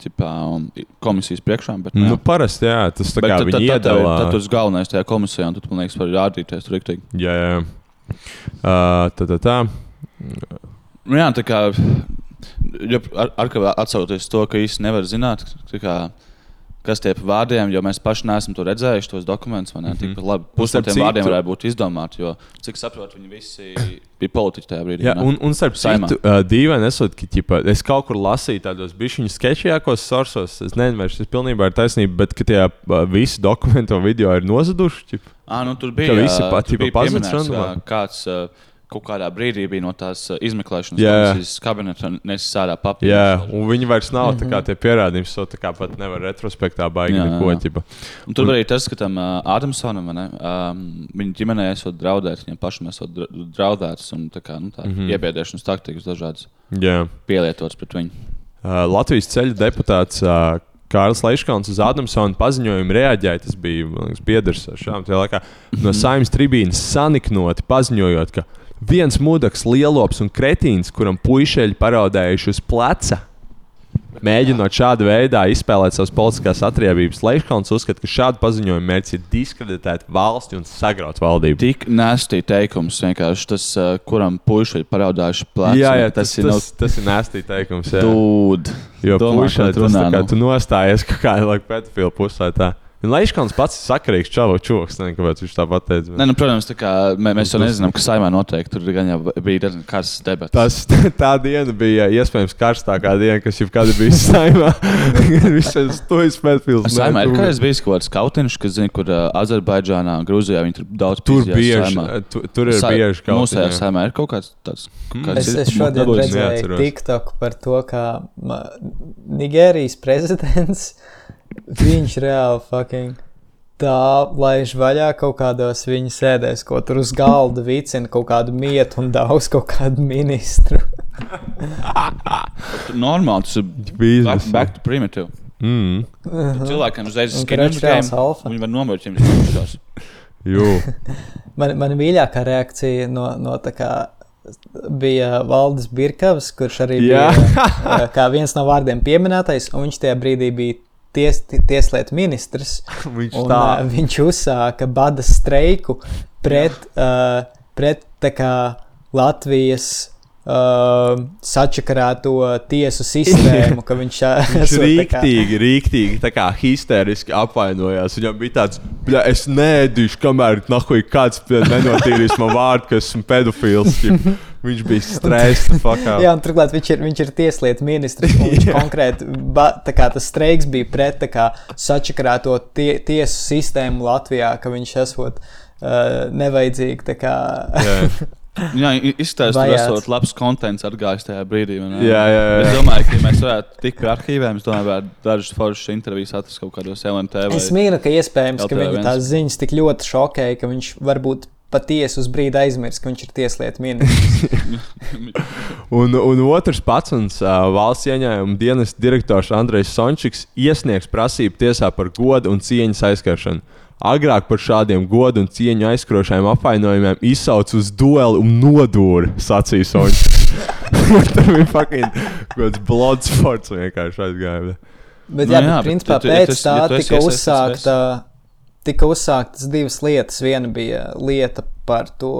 tipā, um, komisijas priekšā. Bet, nu, parasti, jā, tas tā bet kā viņi iedala. tad tu esi galvenais tajā komisijā, un tu, man liekas, vari rādīties tur rīktīgi. Jā, jā. Uh, tā, tā, tā. Nu, jā, tā kā ja, ar, ar, atsauties to, ka īsti nevar zināt, tā kā, kas tie pa vārdiem, jo mēs paši neesam to redzējuši, tos dokumentus. Mm -hmm. Tikpat labi, pusi no tiem citu- vārdiem varētu būt izdomāti, jo, cik saprotu, viņi visi bija politiķi tajā brīdī. Jā, ne? un, un starp citu, uh, dīvaini esot, ka ķipa, es kaut kur lasīju tādos bišķiņu sketčījākos sorsos. Es nezinu, vai šis pilnībā ir taisnība, bet ka tie uh, visi dokumenti un video ir nozaduši. Ķipa. À, nu, tur bija Ka visi ā, pat, tur tipa, bija pazuds pieminēts, randumā? ā, kāds ā, kaut kādā brīdī bija no tās ā, izmeklēšanas komisijas kabineta un nesis ārā papīru. Jā, un viņi vairs nav mm -hmm. tā kā tie pierādījumi, so tā kā pat nevar retrospektā baigi Jā, neko. ķipa. Un tur arī tas, ka tam uh, Ādamsonam, vai ne, um, viņa ģimenei esot draudēts, viņam pašam esot dra- draudēts un tā kā, nu, tā, mm Mhm. -hmm. iebiedēšanas taktikas dažādas Jā. pielietotas pret viņu. Uh, Latvijas ceļu deputāts uh, Kārlis Leiškons uz Ādamsona paziņojumu reaģēja. Tas bija biedrs šām laikā. No saimnes tribīnas saniknoti paziņojot, ka viens mudaks, lielops un kretīns, kuram puišeļi paraudējuši uz pleca. Mēģinot šādā veidā izspēlēt savas politiskās atriebības, Leiškons uzskata, ka šādu paziņojumu mērķis ir diskreditēt valsti un sagraut valdību. Tik nēstī teikums, vienkārši tas, uh, kuram puiši ir paraudājuši plēci. Jā, jā, tas, ir tas, tas ir nēstī teikums. jā. Dūd. Jo Domā, puišai ko tu tas runā, tā kā nu? tu nostājies kaut kādā pedofilu pusē. Tā. Un Leiškons pats ir sakarīgs čūks, nezinu, kāpēc viņš tā pateica. Ne, nu, protams, tā kā, mē, mēs jau Tas- nezinām, kas saimā notiek. Tur bija karsts debats. Tas, tā diena bija iespējams karstākā diena, kas jebkad ir bijusi saimā. Visas to izpētījis. Saimā ir kādreiz bijis kaut kāds kautiņš, kas zina, kur uh, Azerbaidžānā, Grūzijā viņi tur daudz Tur bieži, tu, tur ir Sa- bieži kaut Mūsu kas saimā ir kaut kāds tāds. kāds Es, ir- es šodien redzēju. TikTok par to, kā Nigērijas prezidents viņš reāli fucking tā laiž vaļā kaut kādos viņa sēdēs, ko tur uz galda vicina kaut kādu mietu un daudz kaut kādu ministru. Normāli, tas ir Biznes. back, back to primitive. Mm. Cilvēkiem uzreiz Un ir ka skinhead alfa. Viņi var nomirt, izskatās. Jū. Man, man mīļākā reakcija no, no tā kā bija Valdis Birkavs, kurš arī Jā. bija kā viens no vārdiem pieminētais, un viņš tajā brīdī bija ties, tieslietu ministrs. Viņš Un, uh, viņš uzsāka bada streiku pret, uh, pret kā, Latvijas uh, sačakarēto tiesu sistēmu. ka viņš uh, Viņš tā kā- rīktīgi, rīktīgi, tā kā hysteriski apvainojās. Viņam bija tāds, ka es nēdīšu, kamēr nahuj kāds nenotīrīs man vārdu, ka esmu pedofils. Viņš bija stresa fakā. Jā, un turklāt viņš ir, viņš ir tieslietu ministrs. Viņš konkrēti, ba, tā kā tas streiks bija pret kā, sačakarēto tie, tiesu sistēmu Latvijā, ka viņš esot uh, nevajadzīgi. Jā. Izskatās, ka tas ir labs kontents atgājis tajā brīdī. Jā, jā, jā. Es domāju, ka ja mēs varētu tikt pie arhīviem. Es domāju, ka dažas foršas intervijas atrast kaut kādos LMT. vai- es mīlu, ka iespējams, ka LTV viņa viens. tās ziņas tik ļoti šokēja, ka viņš varbūt patiesi uz brīdi aizmirst, ka viņš ir tieslietu ministrs. Un, un otrs pats, un uh, valsts ieņēmuma dienas direktors Andrejs Sončiks iesniegs prasību tiesā par godu un cieņas aizskaršanu. Agrāk par šādiem godu un cieņu aizskrošajiem apvainojumiem izsauc uz dueli un nodūri, sacīja Sončiks. Tur bija fucking kaut kāds bloodsports vienkārši aizgāja. Bet, Nu jā, jā, bet bet principā tu- tu- ja tu pēc esi- tā ja tu esi tika iesaistīts uzsākta. Tika uzsāktas divas lietas. Viena bija lieta par to,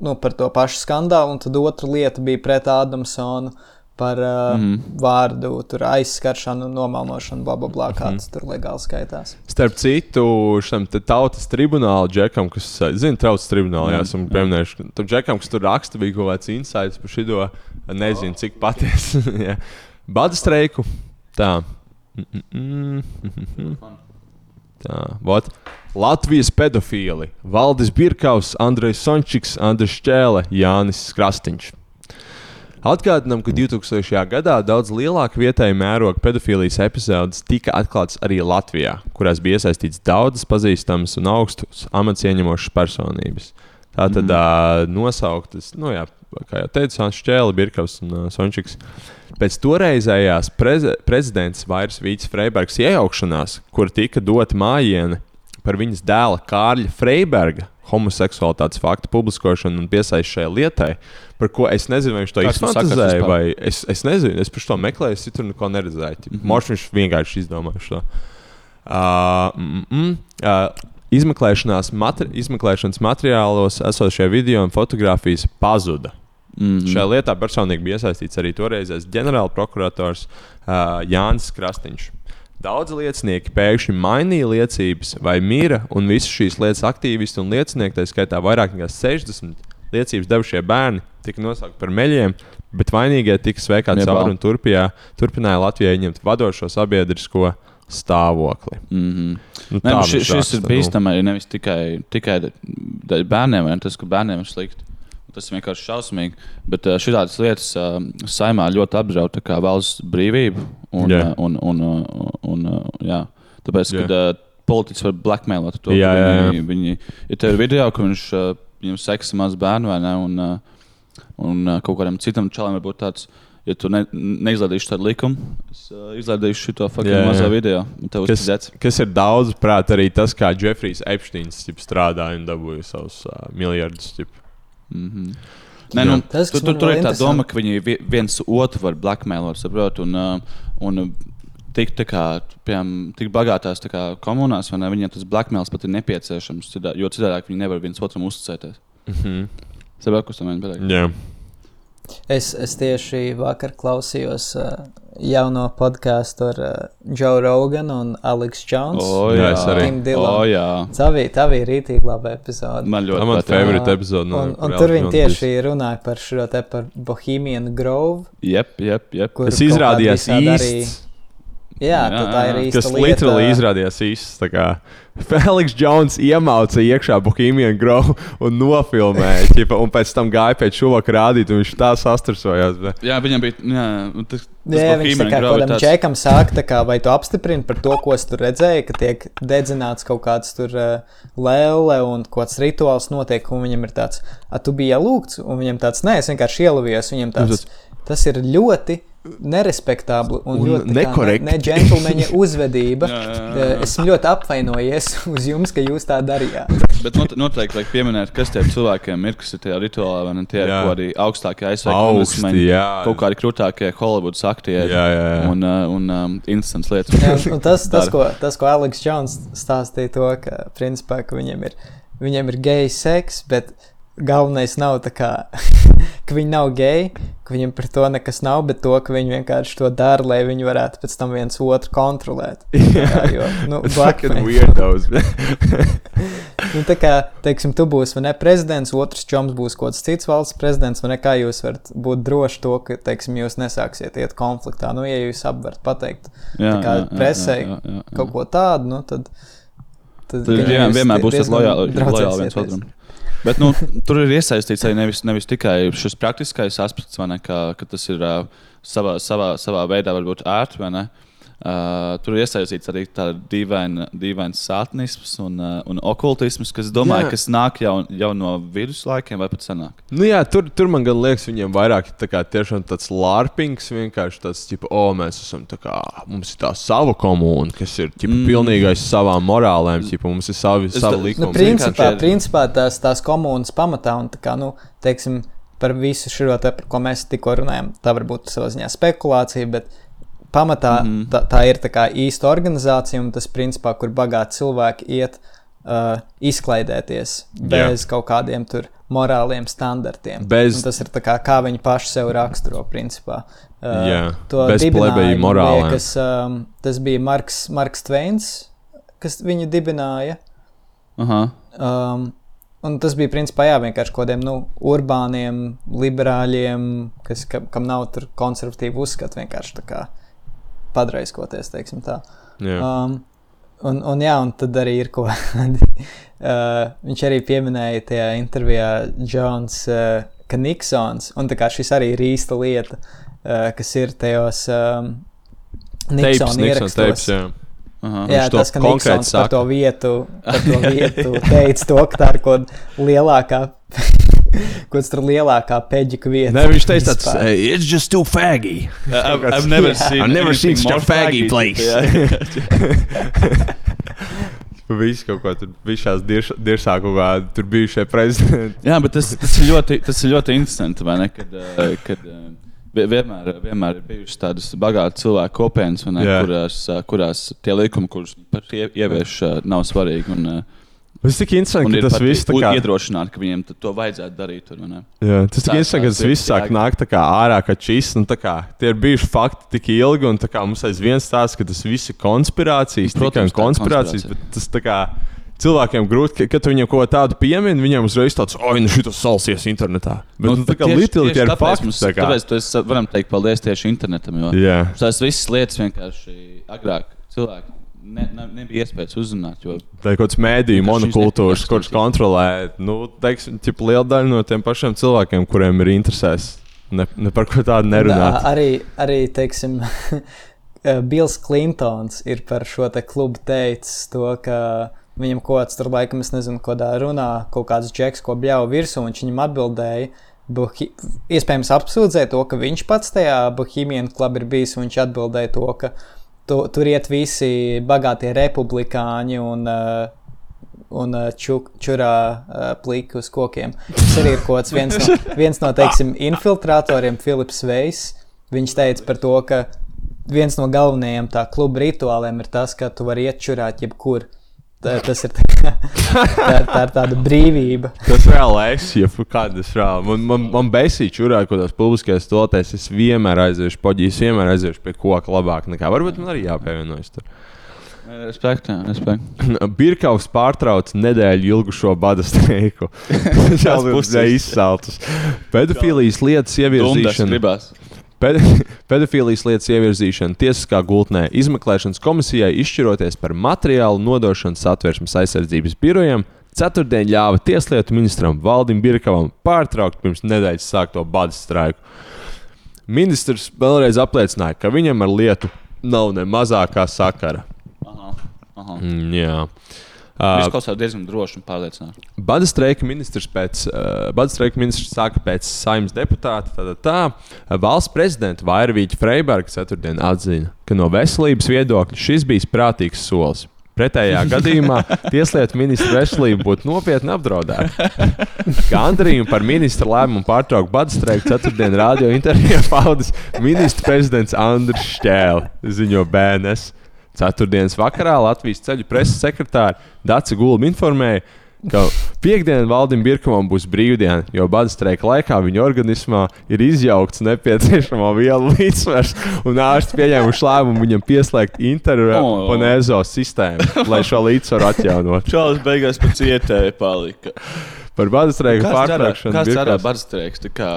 nu, par to pašu skandālu, un tad otra lieta bija pret Ādamsonu par uh, mm. -hmm. vārdu tur aizskaršanu, nomalnošanu, bla, bla, bla, kāds mm -hmm. tur legāli skaitās. Starp citu, šim tautas tribunāla džekam, kas, zina, tautas tribunālā, jā, esam pieminējuši, tam džekam, kas tur raksta, bija kaut kāds insights par šo, nezinu, cik patiesi. jā. Bada streiku. Tā. Mm, mm, mm, mm. Tā, vot. Latvijas pedofili - Valdis Birkaus, Andrejs Sončiks, Andris Čēle, Jānis Krastīņš. Atgādinām, ka 2000. gadā daudz lielāka vietēja mēroga pedofīlijas epizodes tika atklātas arī Latvijā, kurās bija iesaistīts daudzas pazīstamas un augstus amats ieņemošas personības. Tā tad mm. uh, nosauktas, nu, jā, kā jau teicu, Sāns Čēlis, Birkaus un uh, Sončiks. Pēc toreizējās preze prezidents Vairs Vīts Freibergs iejaukšanās, kur tika dota mājiņa par viņas dēla Kārļa Freiberga homoseksualitātes faktu publiskošanu un piesaisti šai lietai, par ko es nezinu, vai viņš to vispār? vai es, es nezinu, es par to meklēju, es tur neko neredzēju. Mm. -hmm. Mošs viņš vienkārši izdomāja šo. Uh, mm, mm, uh, izmeklēšanās materi izmeklēšanas materiālos esošie video un fotografijas pazuda. Mm Mm. Šajā lietā personīgi bija iesaistīts arī toreizējais ģenerālprokurators uh, Jānis Krastīņš. Daudzi liecinieki pēkšņi mainīja liecības vai mīra, un visas šīs lietas aktīvisti un liecinieki, tā skaitā vairāk nekā 60 liecības devušie bērni, tika nosaukti par meļiem, bet vainīgie tika sveikāti Jebā. cauri un turpināja, turpināja Latvijai ņemt vadošo sabiedrisko stāvokli. Mm -hmm. Nu, Ne, tā nu, šis, šis ir nu. bīstami arī nevis tikai, tikai bērniem, vai tas, ka bērniem ir slikti. Tas ir vienkārši šausmīgi. Bet uh, šādas lietas uh, saimā ļoti apdraud valsts brīvību. Un, Jā. uh, un, un, un, un, jā. Tāpēc, Jā. kad politiķis var blackmailot to, Jā, jā, jā. viņi, viņi ir tev video, ka viņš viņam seksa maz bērnu vai ne. Un, un kaut kādam citam čalam varbūt tāds. Ja tu ne, neizlaidīsi tādu likumu, es uh, izlaidīšu šo fucking Jā, jā. mazo video. Kas, uzticēts. kas ir daudz prāt, arī tas, kā Jeffrijs Epsteins strādāja un dabūja savus uh, miljardus. ķip. Mm -hmm. Nē, nu, Tas, tur, tur, tur ir tā doma, ka viņi vi- viens otru var blackmailot, saprot, un, uh, un uh, tik, tā kā, piemēram, tik bagātās tā kā, komunās, vai ne, viņiem tas blackmails pat ir nepieciešams, jo citādi viņi nevar viens otram uzticēties. Mm -hmm. Saprot, kas tam ir pateikt? Es, es tieši vakar klausījos uh, jauno podkāstu ar uh, Joe Roganu un Aleksu Jones. O, Jā, jā, es arī. Tim Dillon. O, jā. Tā bija, tā bija rītīgi laba epizode. Man tā ļoti man patīk. favorite epizode. no un, un tur viņi tieši runāja par šo te par Bohemian Grove. Jep, jep, jep. Tas izrādījās visādi arī- īsts. Jā, Jā, tā, ir īsta Kas lieta. literāli izrādījās īsts. Feliks Jones iemāca iekšā Bohemian Grove un nofilmēja. ķipa, un pēc tam gāja pēc šovakar rādīt, un viņš tā sastrasojās. Bet... Jā, viņam bija. Jā, tas, tas Jā, viņš tā kā kādam tāds- džekam saka, kā, vai tu apstiprini par to, ko es tur redzēju, ka tiek dedzināts kaut kāds tur uh, lēle un kaut kāds rituāls notiek, un viņam ir tāds, ah, tu biji ielūgts, un viņam tāds, nē, es vienkārši ielūgos, viņam tāds, tas ir ļoti nerespektabli un, Un ļoti nekorekti. Ne, ne džentlmeņa uzvedība. Jā, jā, jā, Eh. Esmu ļoti apvainojies uz jums, ka jūs tā darījāt. Bet not, noteikti vajag pieminēt, kas tiem cilvēkiem ir, kas ir tajā rituālā, vai ne? Tie ir kaut kādi augstākie jā. kaut kādi krūtākie Hollywoods aktieri Jā, jā, jā. un, uh, un um, instants lietas. Jā, un tas, tas, ko, tas, ko Aleks Jones stāstīja, to, ka, principā, ka viņam ir, viņam ir geju seks, bet galvenais nav tā kā, ka viņi nav geji, ka viņam par to nekas nav, bet to, ka viņi vienkārši to dara, lai viņi varētu pēc tam viens otru kontrolēt. Kā, jo, nu, Fucking weirdos. Nu, tā kā, teiksim, tu būsi vai ne prezidents, otrs čoms būs kaut kāds cits valsts prezidents, vai ne kā jūs varat būt droši to, ka, teiksim, jūs nesāksiet iet konfliktā. Nu, ja jūs abi varat pateikt Jā, tā kā jā, jā, presē jā, jā, jā. kaut ko tādu, nu, tad. Tad, Tad gan vienmēr, būsiet diezgan lojāli, lojāli viens otram. Bet nu, tur ir iesaistīts arī nevis, nevis tikai šis praktiskais aspekts, ne, ka, ka tas ir uh, savā, savā, savā veidā varbūt ērti? Uh, tur ir iesaistīts arī tāds dīvains dīvain sātnisms un, uh, un okultisms, kas, domāju, Jā. kas nāk jau, jau no viduslaikiem vai pat senāk. Nu, jā, tur, tur man gan liekas, viņiem vairāk ir tā kā tiešām tāds lārpings, vienkārši tāds, tipo, o, mēs esam tā kā, mums ir tā sava komūna, kas ir, tipo, Mm. mm. pilnīgi aiz savām morālēm, tipo, mums ir savi, savi da- likumi. Nu, principā, principā tās, tās komunas pamatā un tā kā, nu, teiksim, par visu šo te, par ko mēs tikko runājam, tā var būt savā ziņā spekulācija, bet pamatā mm. -hmm. tā, tā ir tā kā īsta organizācija un tas principā, kur bagāti cilvēki iet uh, izklaidēties bez kaut kādiem tur morāliem standartiem. Bez- Un tas ir kā, kā viņi paši sev raksturo, principā. Uh, Jā, to dibināja, morālēm. Liekas, um, tas bija Marks, Marks Tveins, kas viņu dibināja. Aha. Um, un tas bija principā jā, vienkārši kaut kādiem nu, urbāniem, liberāļiem, kas, ka, kam nav tur konservatīvi uzskati, vienkārši tā kā padraiskoties, teiksim tā. Jā. Um, un, un, jā, un tad arī ir ko. uh, viņš arī pieminēja tajā intervijā Jones, uh, ka Niksons, un tā kā šis arī ir īsta lieta, uh, kas ir tajos um, Niksona ierakstos. teips, jā. Aha. Jā, tas, ka konkrēti Niksons par saka. to vietu, par to vietu teica to, ka tā ir kaut kāda lielākā, kaut tur lielākā peģika vieta. Nē, viņš teica, vispār. hey, it's just too faggy. I've, I've never Yeah. seen. I've never seen such a faggy faggy. place. Jā. Viss kaut ko tur bija šās kā tur bijušie prezidenti. Jā, bet tas, tas, ir ļoti, tas ir ļoti interesanti. vai Ne, kad, eh, kad, vie- vienmēr, vienmēr ir bijušas tādas bagātas cilvēku kopienas, kurās, eh, kurās tie likumi, kurus ievieš, eh, nav svarīgi. Un, eh, Tas tik un interesanti, ir ka tas viss tā kā. iedrošināti, ka viņiem to vajadzētu darīt. Tur? Jā, tas tik Tā- interesanti, ka tas viss ir sāk nākt ārā, tā kā tie ir bijuši fakti tik ilgi, un kā mums aizvien stāsta, ka tas viss ir konspirācijas, Protams, tikai ir konspirācijas, konspirācija. bet tas tā kā. Cilvēkiem grūti, ka, kad viņam kaut ko tādu piemini, viņam uzreiz tāds, oi, nu šis salsies internetā. Bet nu, tā kā tie ir fakti. mums- tā kā. Tāpēc mēs varam teikt paldies tieši internetam. Jo Jā, tās visas lietas vienkārši agrāk cilvēki ne, ne, nebija iespējas uzzināt. Jo tā ir kaut kāds Vienkārši monokultūras, kurš kontrolē, nu, teiksim, ķip, liela daļa no tiem pašiem cilvēkiem, kuriem ir interesēs. Ne, ne par ko tādu nerunāt. Nā, arī, arī teiksim, Bills Klintons ir par šo te klubu teicis to, ka viņam kaut kāds tur laikam, es nezinu, kādā runā, kaut kāds džeks, ko bļauj virsū, un viņš viņam atbildēja. Bohi iespējams, apsūdzēja to, ka viņš pats tajā Bohemian klubā ir bijis, un viņš atbildēja to, ka tu, tur iet visi bagātie republikāņi un, uh, un uh, čuk, čurā uh, plīki uz kokiem. Tas arī ir kaut viens no, viens no teiksim, infiltratoriem, Filips Veiss. Viņš teica par to, ka viens no galvenajiem tā kluba rituāliem ir tas, ka tu vari iet čurāt jebkur. Tā, tas ir tā, tā, tā ir tāda brīvība. Tas reāli es, ja kādas reāli. Man, man, man besīja čurā, ko tās publiskajās stolēs. Es vienmēr aiziešu poģī, es vienmēr aiziešu pie koka labāk nekā. Varbūt man arī jāpievienojas tur. Respekt, jā, respekt. Birkaus pārtrauc nedēļu ilgušo bada streiku. Tas puses. bija izsalcis. Pedofīlijas lietas ievirzīšana. pedofīlijas lietas ievirzīšana tiesiskā gultnē izmeklēšanas komisijai izšķiroties par materiālu nodošanu satversmes aizsardzības birojam. Ceturtdien ļāva Tieslietu ministram Valdim Birkavam pārtraukt pirms nedēļas sākto bada streiku. Ministrs vēlreiz apliecināja, ka viņam ar lietu nav ne mazākā sakara. Aha, aha. Mm, jā. Viņš Uh, klausās diezgan droši un pārliecināti. Bada streika ministrs pēc, uh, streika ministrs sāka pēc saimnes deputāta. Tātad tā, uh, valsts prezidenta Vairvīķa Freiberga ceturtdien atzina, ka no veselības viedokļa šis bija prātīgs solis. Pretējā gadījumā tieslietu ministra veselība būtu nopietni apdraudēta. Gandarījumu par ministra lēmumu pārtraukt bada streiku ceturtdien radio intervijā paudis ministra prezidents Andris Šķēle, ziņo BNS. Ceturtdienas vakarā Latvijas ceļu preses sekretāra Dāca Gulba informēja, ka piekdienā Valdim Birkavam būs brīvdiena, jo bada streika laikā viņa organismā ir izjaukts nepieciešamo vielu līdzsvars, un ārsts pieņēmuši lēmumu viņam pieslēgt intervenezo sistēmu, lai šo līdzsvaru atjaunotu. Čālis beigās pēc ietēja palika. Par bada streika Kāds strādā- pārtraukšanu Kāds? Tā kā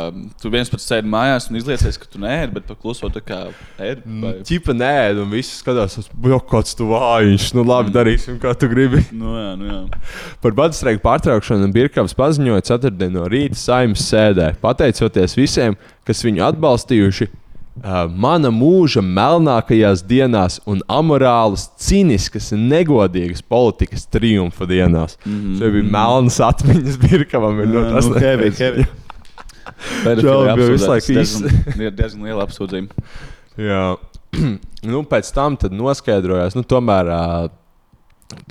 Tu viens pats sēdi mājās un izliecies, ka tu neēdi, bet pakluso tā kā ēdi. vai- Čipa nē, un viss skatās, jau kāds tu vājiņš. Nu, labi, darīsim, kā tu gribi. Nu jā, nu jā. Par bada streiku pārtraukšanu Birkavs paziņoja ceturtdien no rīta saimnes sēdē, pateicoties visiem, kas viņu atbalstījuši. Mana mūža melnākajās dienās un amorālas, cīniskas un negodīgas politikas triumfa dienās. Mm -hmm. Tas bija melnas atmiņas Birkavam. Ir, no, Jā, tas heavy. Čau, bija visu laiku diezgan, ir diezgan liela apsūdzība. Jā, nu, pēc tam tad noskaidrojās, nu, tomēr uh,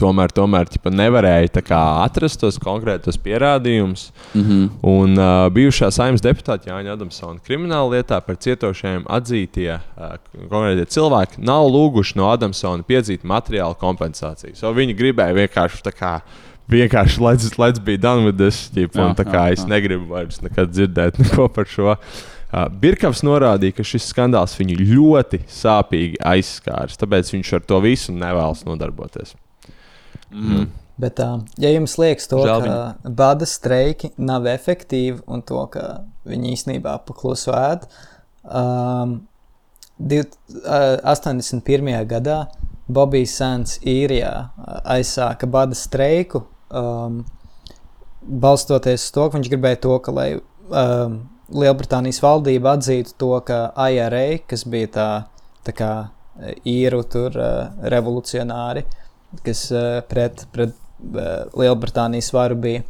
tomēr, tomēr ķipa, nevarēja kā atrast tos konkrētos pierādījumus. Mm -hmm. Un uh, bijušā saimnes deputāta Jāņa Adamsona krimināla lietā par cietošajiem atzītie uh, konkrētie cilvēki nav lūguši no Adamsona piedzīt materiālu kompensāciju. So viņi gribēja vienkārši kā. Vienkārši, let's, let's be done with this. Un, Jā, tā kā jā, es jā. negribu vairs nekad dzirdēt neko par šo. Uh, Birkavs norādīja, ka šis skandāls viņu ļoti sāpīgi aizskārs, tāpēc viņš ar to visu nevēlas nodarboties. Mm. Bet, uh, ja jums liekas, to, Žēl ka bada streiki nav efektīvi un to, ka viņi īstenībā pakluso ēd, um, div, uh, 81. gadā Bobijs Sants īrijā uh, aizsāka bada streiku, um, balstoties uz to, ka viņš gribēja to, ka lai um, Lielbritānijas valdība atzītu to, ka IRA, kas bija tā, tā kā īru tur uh, revolucionāri, kas uh, pret, pret uh, Lielbritānijas varu bija.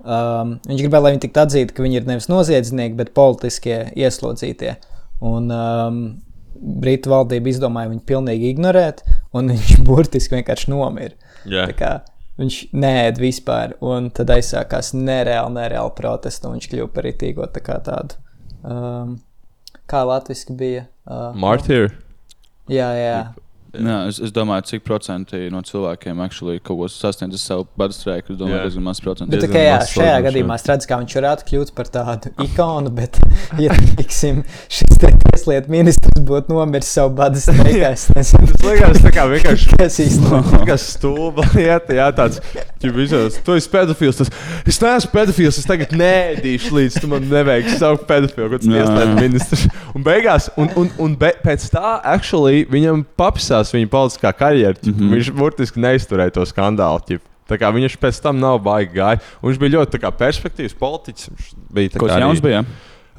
Um, viņš gribēja, lai viņi tiktu atzīti, ka viņi ir nevis noziedznieki, bet politiskie ieslodzītie. Un um, Britu valdība izdomāja viņu pilnīgi ignorēt, un viņš burtiski vienkārši nomira. Tā kā Viņš nēd vispār, un tad aizsākās nereāli, nereāli protesti, un viņš kļuva par itīgo tā tādu. Um, kā latviešu bija? Uh, Martyr. Jā, jā. Jā, es, es domāju, cik procenti no cilvēkiem actually kaut ko sasniedz savu badu streiku. Es domāju, Jā. diezgan maz procentu. Bet, okay, jā, šajā gadījumā es redzu, kā viņš varētu kļūt par tādu ikonu, bet, ja teiksim, šis tieslietu ministrs būtu nomiris savu badu streikā, es nezinu, Tas liekas, tā kā vienkārši kas īstenībā. Kā stulba lieta, jā, tāds - tu visos, tu esi pedofils. Tas, es neesmu pedofils, es tagad nēdīšu līdz tu man neveiksi savu pedofilu, kāds tieslietu ministrs. Un beigās, un, un, un be, pēc tā, actually, viņam papisās viņa politiskā karjera. Mm. -hmm. Viņš burtiski neizturēja to skandālu. Ķip. Tā kā viņš pēc tam nav baigi gājis. Viņš bija ļoti kā, perspektīvs politiķis. Viņš bija tā Kaut kā kas jauns bija.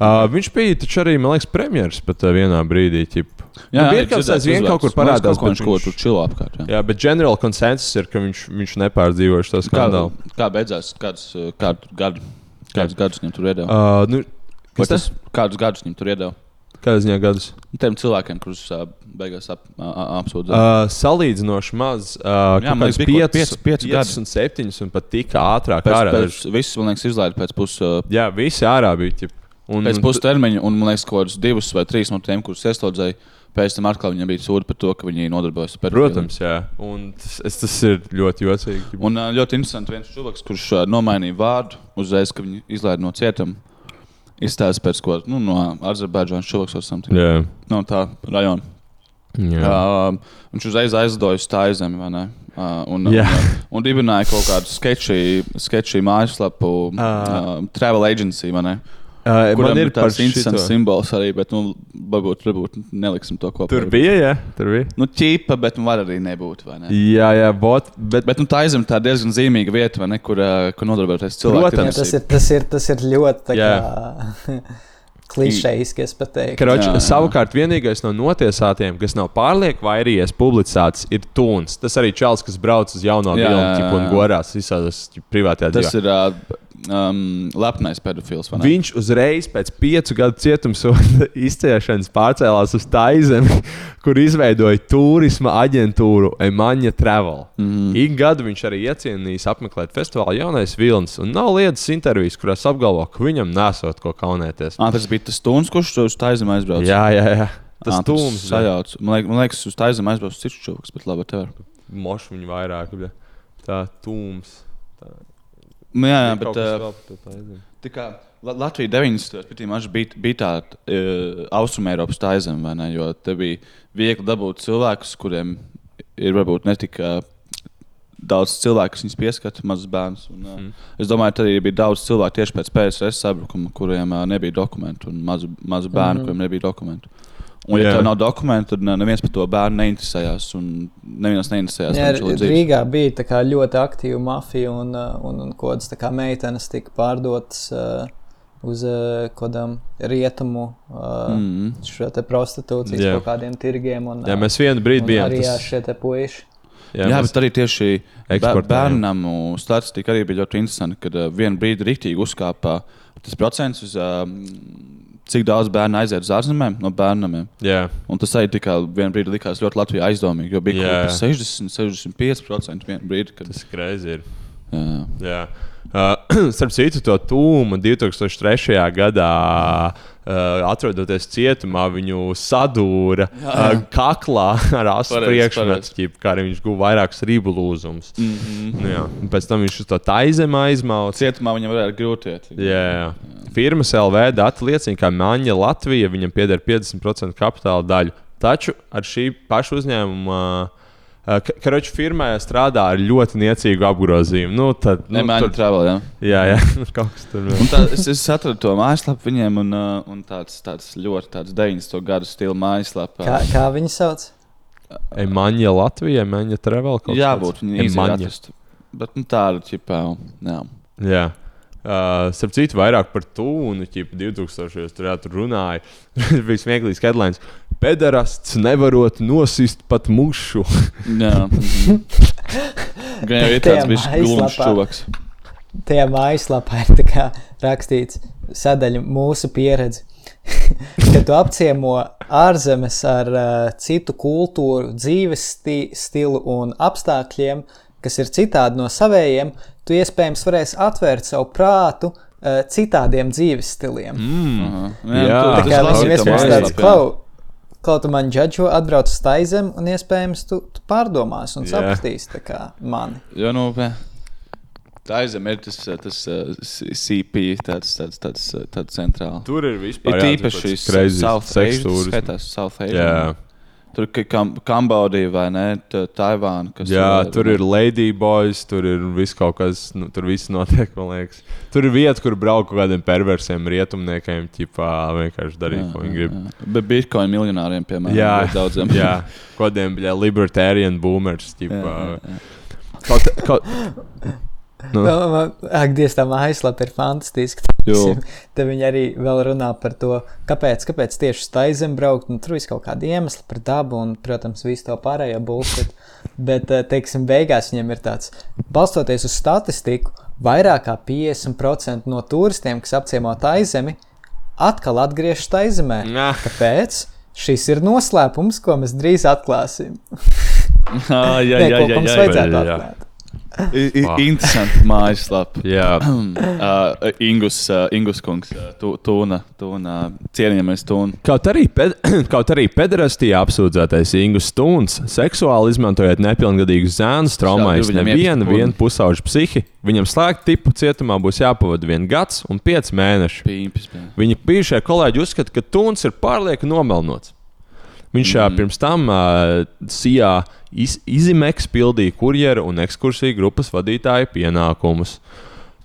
Uh, viņš bija taču arī, man liekas, premjerministrs pat uh, vienā brīdī. Ķip. Jā, Nu, jā, Birkavs dzirdēts aizvien kaut kur parādās, Kaut viņš ko viņš- tur čilā apkārt. Jā. Jā, bet generāla konsensus ir, ka viņš, viņš nepārdzīvoja šo Kā, skandālu. kā beidzās? Kāds, uh, kādu gadu? Kādus gadus viņam tur iedeva? Uh, nu, tas? tas, kādus gadus viņam tur iedeva? Kādas ziņā gadus? Tiem cilvēkiem, kurus uh, beigās ap, apsūdza. Uh, salīdzinoši maz. Uh, Jā, man liekas, bija kaut pieci- pieci gadi. un septiņus, un pat tika ātrāk pēc, ārā. pēc, viss, man liekas, izlaiž pēc puses. Uh, Jā, visi ārā bija. Ķip. Un, Pēc pustermiņa, un man liekas, kādus divus vai trīs no tiem, kurus ieslodzēja, pēc tam atkal viņam bija sūdi par to, ka viņi nodarbojas ar pedofiliju. Protams, jā. Un tas, tas ir ļoti jocīgi. Un ļoti interesanti viens cilvēks, kurš nomainīja vārdu uzreiz, kad viņu izlaiž no cietuma. Izstāsta pēc kaut kā nu, no Azerbaidžānas cilvēks vai something. Jā. No tā rajona. Jā. Uh, viņš uzreiz aizlidoja uz tā zemi, vai ne? Uh, un, Jā. un, un dibināja kaut kādu sketču, sketču mājaslapu, Ah. uh, travel agency, vai ne? Uh, Kuram man ir tāds interesants šito. simbols arī, bet, nu, varbūt, varbūt neliksim to kopā. Tur bija, jā, tur bija. Nu, ķīpa, bet nu, var arī nebūt, vai ne? Jā, jā, bot, bet, Bet nu, tā aizem tā diezgan zīmīga vieta, vai ne, kur, uh, kur nodarboties cilvēkiem. Protams. Jā, tas, ir, tas, ir, tas ir ļoti tā Jā. kā klišejiski, es teiktu. Karoči, Jā, jā. savukārt, vienīgais no notiesātiem, kas nav pārlieku vairījies publicēts, ir Tūns. Tas arī čels, kas brauc uz jauno vilnu un gorās ķipu, privātajā Tas dzīvē. ir uh, um, lepnais pedofils. Viņš uzreiz pēc piecu gadu cietumsoda izciešanas pārcēlās uz Taizemi, kur izveidoja turisma aģentūru Emaņa Travel. Mhm. Ik gadu viņš arī iecienījis apmeklēt festivālu Jaunais Vilnis, un nav lietas intervijas, kurās apgalvo, ka viņam nesot ko kaunēties. Ah, tas bija tas stūns, kurš uz tā zemi aizbrauca. Jā, jā, jā. Tas Ah, tūms sajauc. Man liekas, man liekas uz tā zemi aizbrauca cits cilvēks, bet labi, tev. Mošu viņu vairāk. bļa. Tā tūms. Nu, jā, jā, bet uh, tā kā La- Latvija 90. gados bija, bija tāda uh, austrumēropas taizeme, vai ne? Jo te bija viegli dabūt cilvēkus, kuriem ir varbūt ne tik uh, daudz cilvēku, kas viņus pieskata, mazus bērnus. Un, Mm. Es domāju, ka arī bija daudz cilvēku tieši pēc PSRS sabrukuma, kuriem uh, nebija dokumentu, un mazu, mazu bērnu, mm. kuriem nebija dokumentu. Un, ja Jā. tev nav dokumentu, tad ne- neviens par to bērnu neinteresējās. un Neviens neinteresējās. Jā. Rīgā bija tā kā ļoti aktīva mafija, un, uh, un, un kādas tā kā meitenes tika pārdotas uh, uz uh, kādām rietumu uh, mm. Mm. šo te prostitūcijas Jā. kaut kādiem tirgiem. Un, Jā, uh, mēs vienu brīdi bijām. Arī Tas, šie puiši. Jā, jā mēs bet arī tieši bērnam statistika arī bija ļoti interesanta, kad uh, vienā brīdī rīktīgi uzkāpa tas procents, uz, uh, cik daudz bērnu aiziet uz ārzemēm no bērniem. Jā, Un tas arī tikai vienā brīdī likās ļoti Latvijā aizdomīgi, jo bija kas 60, 65% vienā brīdī, kad tas ir greizi. Ir. jā, Jā. Uh, starp citu, to tūmu 2003. gadā, uh, atrodoties cietumā, viņu sadūra uh, kaklā ar asu priekšmetu, kā arī viņš guva vairākus rību lūzumus. mm -hmm. Nu, jā. pēc tam viņš uz to taizemē aizmauca. cietumā viņam varētu grūti iet. Jā, jā. Firmas LV dati liecina, ka Maņa Latvija viņam pieder 50% kapitāla daļu. Taču ar šī paša uzņēmuma. uh, Karoči firmā strādā ar ļoti niecīgu apgrozījumu. Nu, tad, nu, Nemēģināt tur- travel, jā. Jā, jā, kaut kas tur Un tā, es, es atradu to mājaslapu viņiem, un, uh, un tāds, tāds ļoti tāds 90. gadu stila mājaslapa. Kā, kā viņi sauc? ir. Maņa Latvija, Maņa Travel. kaut Jā, būtu Emaņa. izdarīt. Bet nu, tāda ķipā, jā. Jā. Uh, Starp citu, vairāk par tūnu, ķipa 2000. tur, jā, tur runāja. bija smieklīgs headlines. Pederasts nevarot nosist pat mušu. jā. mhm. Gan jau ir tāds mājaslapā. čuvaks. Tajā mājaslapā ir rakstīts sadaļa mūsu pieredze. Kad tu apciemo ārzemes ar uh, citu kultūru, dzīves sti stilu un apstākļiem, kas ir citādi no savējiem, tu iespējams varēsi atvērt savu prātu uh, citādiem dzīves stiliem. Mm. Aha. Jā. tu- Tā tas kā to iespējams tāds jā. klau. Kaut kā man džudžo, atbrauc uz taizem, un iespējams tu, tu pārdomās un Jā. sapratīsi mani. Jo, nu, tā aizem ir tas, uh, tas uh, C- CP, tāds, tāds, tāds, uh, tāds centrāls. Tur ir vispār Ir tīpaši šis South Asia, sekstūris. skatās South Asia. Jā. Tur ir kam, Kambodija vai ne, Taivāna. Jā, ir- tur ir Ladyboys, tur ir viss kaut kas, nu, tur viss notiek, man liekas. Tur ir vieta, kur braukt kaut kādiem perversiem rietumniekiem, ķipā vienkārši darīt, ko viņi grib. Bet Bitcoin miljonāriem, piemēram, Jā, daudziem. jā, kādiem bija libertarian boomers. Jā, Ķipā. jā, jā. Kaut, kaut, nu, Ak, Dievs, tā mājaslapa ir fantastiska. Te viņi arī vēl runā par to, kāpēc, kāpēc tieši uz taizem braukt. Nu, tur viss kaut kāda iemesla par dabu un, protams, visu to pārējo bullshit. Bet, teiksim, beigās viņiem ir tāds, balstoties uz statistiku, vairāk kā 50% no turistiem, kas apciemo taizemi, atkal atgriežas taizemē. Nā. Kāpēc? Šis ir noslēpums, ko mēs drīz atklāsim. Ah, jā, jā, jā, mums jā, vajadzētu jā, jā. Vā. Interesanti mājaslapa. jā, Uh, Ingus, uh, Ingus kungs, tu- tūna, tūna, cienījamies tūna. Kaut arī, ped, kaut arī pederastijā apsūdzētais Ingūns Stūns seksuāli izmantojot nepilngadīgus zēnus, traumējis nevienu vienu pusauģu psihi. Viņam slēgt tipu cietumā būs jāpavada viens gads un pieci mēneši. Pīmpis. Viņa bijušie kolēģi uzskata, ka Tuns ir pārlieku nomelnots. Viņš mm. pirms tam uh, Sijā iz, izimeks pildīja kurjeru un ekskursiju grupas vadītāja pienākumus.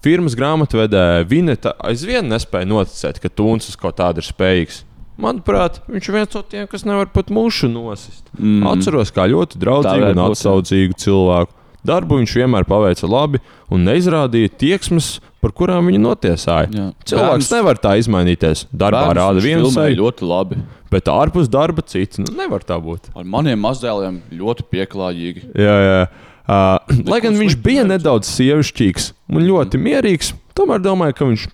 Firmas grāmatvedē Vineta aizvien nespēja noticēt, ka Tuns uz kaut tādu ir spējīgs. Manuprāt, viņš ir viens no tiem, kas nevar pat mušu nosist. Mm. Atceros, kā ļoti draudzīgu un atsaudzīgu cilvēku. Darbu viņš vienmēr paveica labi un neizrādīja tieksmes, par kurām viņu notiesāja. Jā. Cilvēks Bērns- nevar tā izmainīties. Darbā bērns rāda vienu seju, ļoti labi. bet ārpus darba cits. Nu, nevar tā būt. Ar maniem mazdēliem ļoti pieklājīgi. Jā, jā. Uh, lai gan viņš bija nedaudz sievišķīgs un ļoti mierīgs, tomēr domāju, ka viņš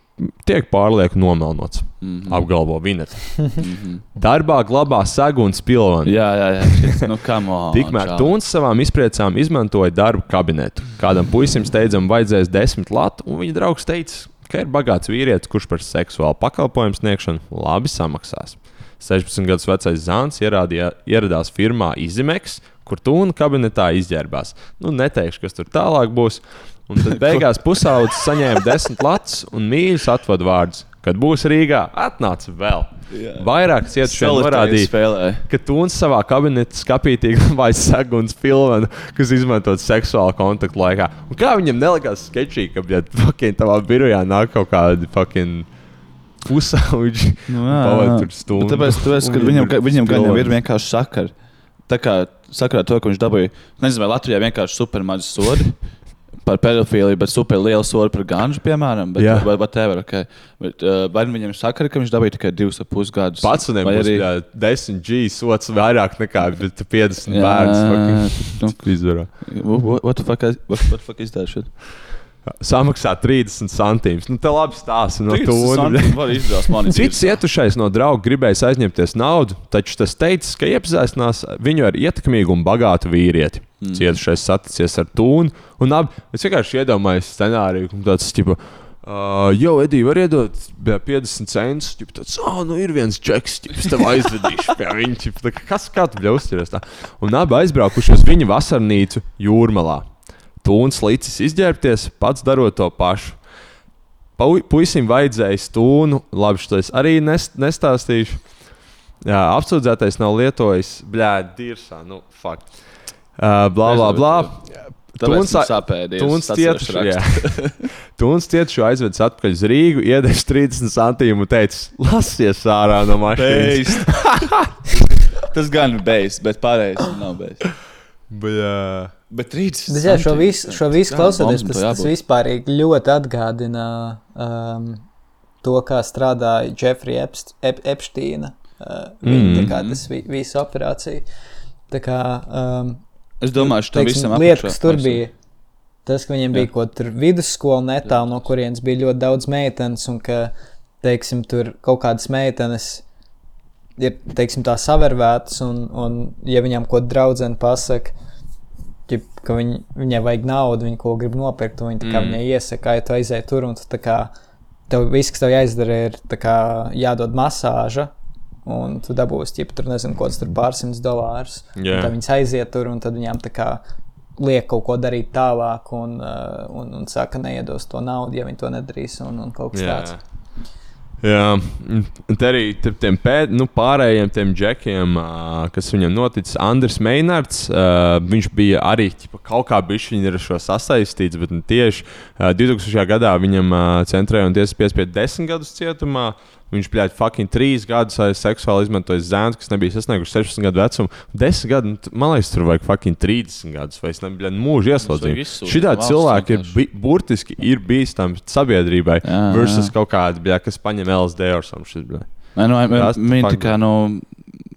tiek pārlieku nomelnots. Mm -hmm. Apgalvo Vineta. Darbā glabā segu un spilvenu. Jā, jā, jā. Nu, on, Tikmēr. Tuns savām izpriecām izmantoja darba kabinetu. Kādam puisim steidzam vajadzēs desmit latu, un viņa draugs teica, ka ir bagāts vīrietis, kurš par seksuālu pakalpojumu sniegšanu labi samaksās. 16 gadus vecais Zāns ierādījā, ieradās firmā Izimeks, kur Tūna kabinetā izģērbās. Nu, neteikšu, kas tur tālāk būs. Un tad beigās pusaudzis saņēma desmit latus un mīļus atvadu vārdus. Kad būs Rīgā, atnāc vēl. Vairāk cietušie Solitaire norādīja, spēlē. ka Tunis savā kabinetā skapīgi vai seguns filmu, kas izmantot seksuālu kontaktu laikā. Un kā viņam nelikās sketčīgi, ka ja fucking tavā birojā nāk kaut kādi fucking pusauģi. Nu, jā. tur stundu. Bet Tāpēc, tāpēc ka viņam viņam, tur viņam gan jau ir vienkārši sakari. Tā kā sakarā ar to, ka viņš dabūja, nezinu, vai Latvijā vienkārši supermazi sodi. Pa, par pedofīliju, bet super liela soda par ganžu, piemēram. Bet, Jā. vai, vai tev ir ok? Bet, uh, vai nu viņam ir sakari, ka viņš dabūja tikai divus ar pus gadus? Pats un vai arī 10 G sots vairāk nekā 50 bērns. nu, Izdarā. what, what the fuck is, what, what the fuck is that shit? Samaksā 30 centīmus. Nu, te labi stāsta no tūna. Cits cietušais no drauga gribējis aizņemties naudu, taču tas teica, ka iepazīstinās viņu ar ietekmīgu un bagātu vīrieti. Mm. Cietušais saticies ar tūnu, un abi es vienkārši iedomājos scenāriju, ka tāds tipo. Uh, jau Edija var iedot bē, 50 centus. Ģip, tāds, oh, nu ir viens čeks, kas tev aizvedīšu pie viņa. ģip, tā Kas kā tu tā? Un abi aizbraukuši uz viņa vasarnīcu jūrmalā. Tūns līdzis izģērbties, pats darot to pašu. Pu- Puisim vajadzēja stūnu, labi, šo es arī nes, nestāstīšu. Jā, apsūdzētais nav lietojis, blēdi, dirsā, nu, fakt. Uh, blā, blā, blā. Tāpēc Tuns- cietuši, jā. Tuns cietuši aizvedis atpakaļ uz Rīgu, iedevis 30 centīmu un teica, lasies ārā no mašīnas. Tas gan ir beigas, bet pārējais nav beigas. Bļā. Bet 30. Bet, jā, šo visu, šo visu klausoties, tas, tas vispār ļoti atgādina um, to, kā strādāja Jeffrey Epst, Ep, Epsteina. Uh, viņa, Mm. tā kā tas vi, visa operācija. Tā kā, um, Es domāju, ka tam visam lieta, apakšā- kas tur bija, tas, ka viņiem bija kaut kur vidusskola netālu, no kurienes bija ļoti daudz meitenes, un ka, teiksim, tur kaut kādas meitenes ir, teiksim, tā savervētas, un, un ja viņām kaut kāda draudzene pasaka, ķip, ka viņ, viņai vajag naudu, viņa ko grib nopirkt, un viņa Mm. viņai iesaka, ja tu aizēji tur, un tu tā kā, tev viss, kas tev jāizdara, ir kā jādod masāža, un tu dabūsi, ja tur nezinu, kaut kāds pārsimts dolārus. Un Tad viņas aiziet tur, un tad viņām tā kā liek kaut ko darīt tālāk, un, uh, un, un saka, neiedos to naudu, ja viņi to nedarīs, un, un kaut kas Jā. tāds. Jā, te arī tur tiem pēd, nu, pārējiem tiem džekiem, ā, kas viņam noticis, Andris Meinards, ā, viņš bija arī ķipa, kaut kā bijis ar šo sasaistīts, bet ne tieši ā, 2000. gadā viņam ā, centrēja un tiesa piespieda 10 gadus cietumā. Viņš bija fucking 3 gadus aiz seksuāli izmantojis zēnu, kas nebija sasnieguši 16 gadu vecumu. 10 gadu, nu, man liekas, tur vajag fucking 30 gadus, vai es nebiju izsūtīt Šī valsts cilvēki ir bi burtiski ir bīstami sabiedrībai Jā, versus jā. kaut kāda, bļā, kas paņem LSD or something. bļā. Nē, nu, fuck tā kā nu,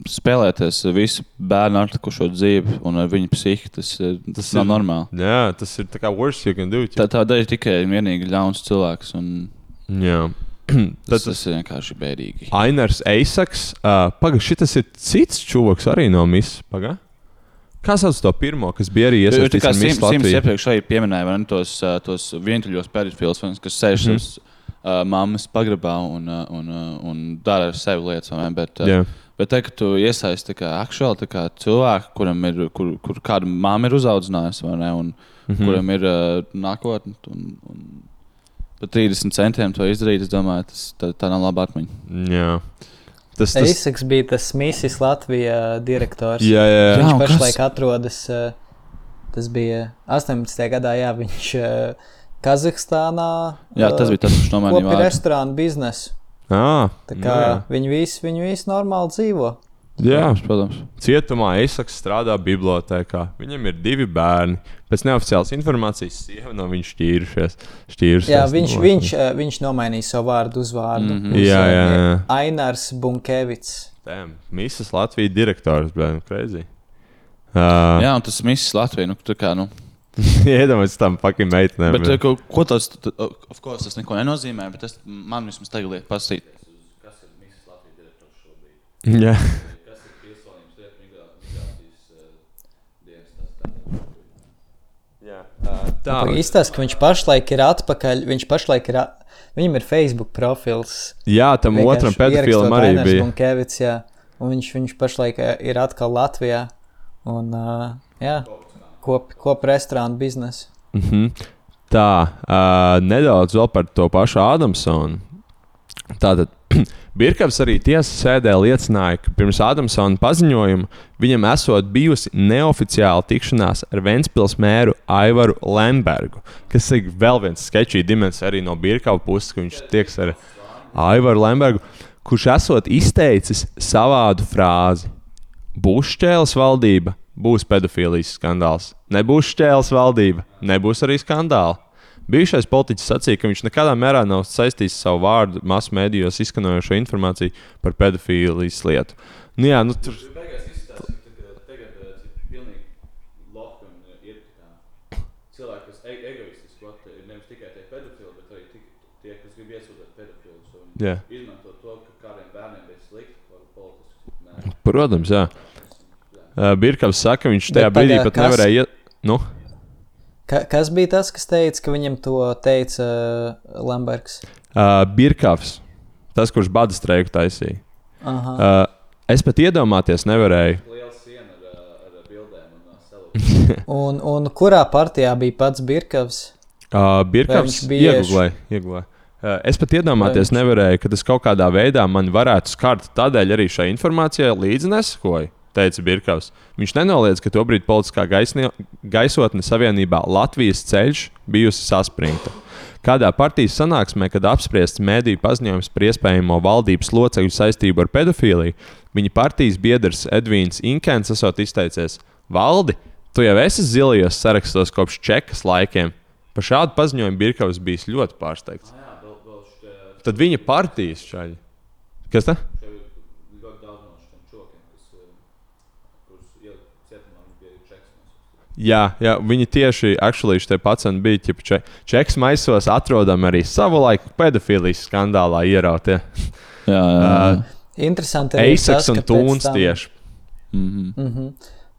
spēlēties visu bērnu atlikušo dzīvi un ar viņu psihiku. Tas, ir- tas Tas nav ir- normāli. Jā, tas ir tā kā worst you can do. Tā, tā dara tikai un vienīgi ļauns cilvēks. Un Jā. tas, Tad tas ir vienkārši bēdīgi. Ainars Eisaks. Uh, Pagaid, šis ir cits čūlis arī no Miss. Paga? Kā sauc to pirmo, kas bija arī iesaistīts Miss Sims, Sims Latviju? iepriekš arī pieminēja vai ne, tos, tos vientuļos ne, kas sēž Mhm. uz uh, mammas pagrabā un, un, ā, un dara ar sevi lietas. Bet, ā, Jā. bet te, ka tu iesaisti aktuāli cilvēku, kuram ir, kur, kur kāda mamma ir uzaudzinājusi, vai ne, un Mhm. kuram ir uh, nākotne. Un, un par 30 centiem to izdarīt, es domāju, tas tā, tā nav laba atmiņa. Jā. Tas, tas, Eisaks bija tas Mīsīs Latvijas direktors. jā, jā, jā. Viņš kas? pašlaik atrodas, uh, tas bija 18. gadā, jā, viņš uh, Kazahstānā Jā, tas bija tas, kurš nomainīja restorānu biznesu. Ah, Tā kā jā. viņi visi, viņi visi normāli dzīvo. Jā. protams. Cietumā Eisaks strādā bibliotekā. Viņam ir divi bērni. Pēc neoficiālas informācijas sieva no viņa šķīrušies. šķīrusies, Jā, viņš, laikam. viņš, uh, viņš nomainīja savu vārdu uz vārdu. Mhm. Uz, Jā, jā, jā. Ainārs Bunkevits. Tēm, Mīsas Latvijas direktors, bet crazy. Uh, Jā, un tas viss Latvijā. Nu, tā kā, nu, Iedomājieties, tam fucking meitenēm. Bet, bļa. eh, ko, ko tas, of course, tas neko nenozīmē, bet tas man vismaz tagad liek pasīt. Jā. Tā Izstāsta, ka viņš pašlaik ir atpakaļ. Viņš pašlaik ir. Viņam ir Facebook profils. Jā, tam otram pedofilam arī bija. Bunkevits, jā. Un viņš, viņš pašlaik ā, ir atkal Latvijā. Un, uh, jā, kop, kop restorānu biznesu. Mhm. Tā, uh, nedaudz vēl par to pašu Ādamsonu. Tātad Birkavs arī tiesas sēdē liecināja, ka pirms Ādamsona paziņojuma viņam esot bijusi neoficiāla tikšanās ar Ventspils mēru Aivaru Lembergu, kas ir vēl viens sketčī dimensija arī no Birkava puses, ka viņš tieks ar Aivaru Lembergu, kurš esot izteicis savādu frāzi: Bušķēles valdība būs pedofīlijas skandāls. Nebūs šķēles valdība, nebūs arī skandāla. Bijušais politiķis sacīja, ka viņš nekādā mērā nav saistījis savu vārdu masu mēdījos izskanējošo informāciju par pedofīlijas lietu. Nu, jā, nu, tur Cilvēki, kas e egoistiski ir nevis tikai tie pedofili, bet arī tie, kas grib iesūdzēt pedofilus. Jā. Izmanto to, ka kādiem bērniem bija slikti, vai politiski. protams, jā. Uh, Birkavs saka, viņš tajā Bet brīdī pat kas- nevarēja. iet- Nu, Ka, kas bija tas, kas teica, ka viņam to teica uh, Lambergs? uh, Birkavs, tas, kurš bada streiku taisīja. Aha. Uh, es pat iedomāties nevarēju. Liela siena ar, ar bildēm un. Un, un kurā partijā bija pats Birkavs? Uh, Birkavs bija ieguvēja. Uh, es pat iedomāties nevarēju, ka tas kaut kādā veidā man varētu skart. Tādēļ arī šai informācijai līdzi nesakoja, teica Birkavs. Viņš nenoliedz, ka tobrīd politiskā gaisnie, gaisotne savienībā Latvijas ceļš bijusi saspringta. Kādā partijas sanāksmē, kad apspriests mēdīju paziņojums par iespējamo valdības locekļu saistību ar pedofīliju, viņa partijas biedrs Edvīns Inkēns esot izteicies: Valdi, tu jau esi zilajos sarakstos kopš čekas laikiem. Par šādu paziņojumu Birkavs bija ļoti pārsteigts. Tad viņa partijas šādi. Kas tas? Ļoti daudz no šiem čokiem, kas, eh, kurus ielikt cietumā, viņi bija čeks. Jā, jā, viņi tieši actually šitie pacienti bija ķipa če, čeks maisos, atrodami arī savu laiku pedofīlijas skandālā ierautie. Jā, jā. Uh, Interesanti tas, un Tūns tam- tieši. Mm Mhm.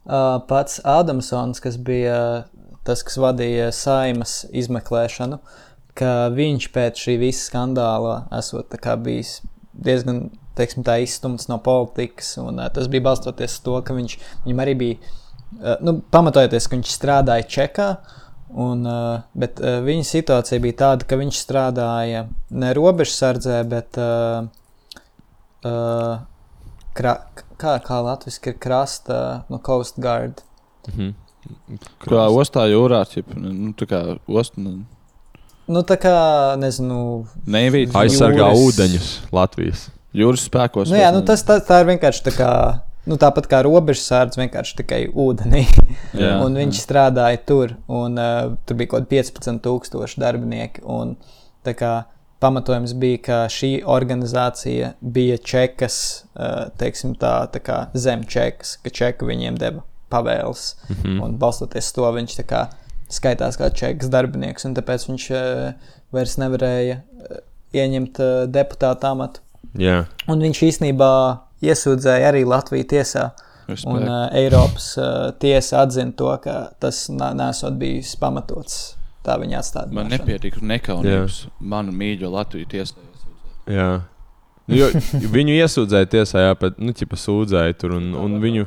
Uh, pats Ādamsons, kas bija tas, kas vadīja saimas izmeklēšanu, ka viņš pēc šī visa skandāla esot bijis diezgan teiksim, tā, izstumts no politikas. Un, uh, tas bija balstoties uz to, ka viņš, viņam arī bija, nu, pamatojoties, ka viņš strādāja Čekā. Un, uh, bet uh, viņa situācija bija tāda, ka viņš strādāja ne robežsardzē, bet uh, uh, krā, kā, kā latviešu ir krasta, no Coast Guard. Mhm. Kā ostā jūrā, ķip, nu, tā kā osta, nu, Nu, tā kā, nezinu, neivīt, Aizsargā Jūras- ūdeņus Latvijas. jūras spēkos. nu, jā, nu, tas tā, tā ir vienkārši tā kā, nu, tāpat kā robežsardze, vienkārši tikai ūdenī. Jā, un viņš strādāja tur, un uh, tur bija kaut kādi 15,000 darbinieki. Un, kā, pamatojums bija, ka šī organizācija bija čekas, uh, teiksim, tā, tā kā zem čekas, ka čeka viņiem deva pavēles. Mm -hmm. Un balstoties to, viņš kā skaitās kā čekas darbinieks, un tāpēc viņš uh, vairs nevarēja uh, ieņemt uh, deputāta amatu. Jā, Un viņš īstenībā iesūdzēja arī Latviju tiesā. Un uh, Eiropas uh, tiesa atzina to, ka tas nesot bijis pamatots. Tā viņa atstāja. Man nepietiek nekaunības. Manu mīļo Latviju tiesā. jā. Nu, jo, viņu iesūdzēja tiesā, jā, bet nu, ķipa sūdzēja tur un, un viņu,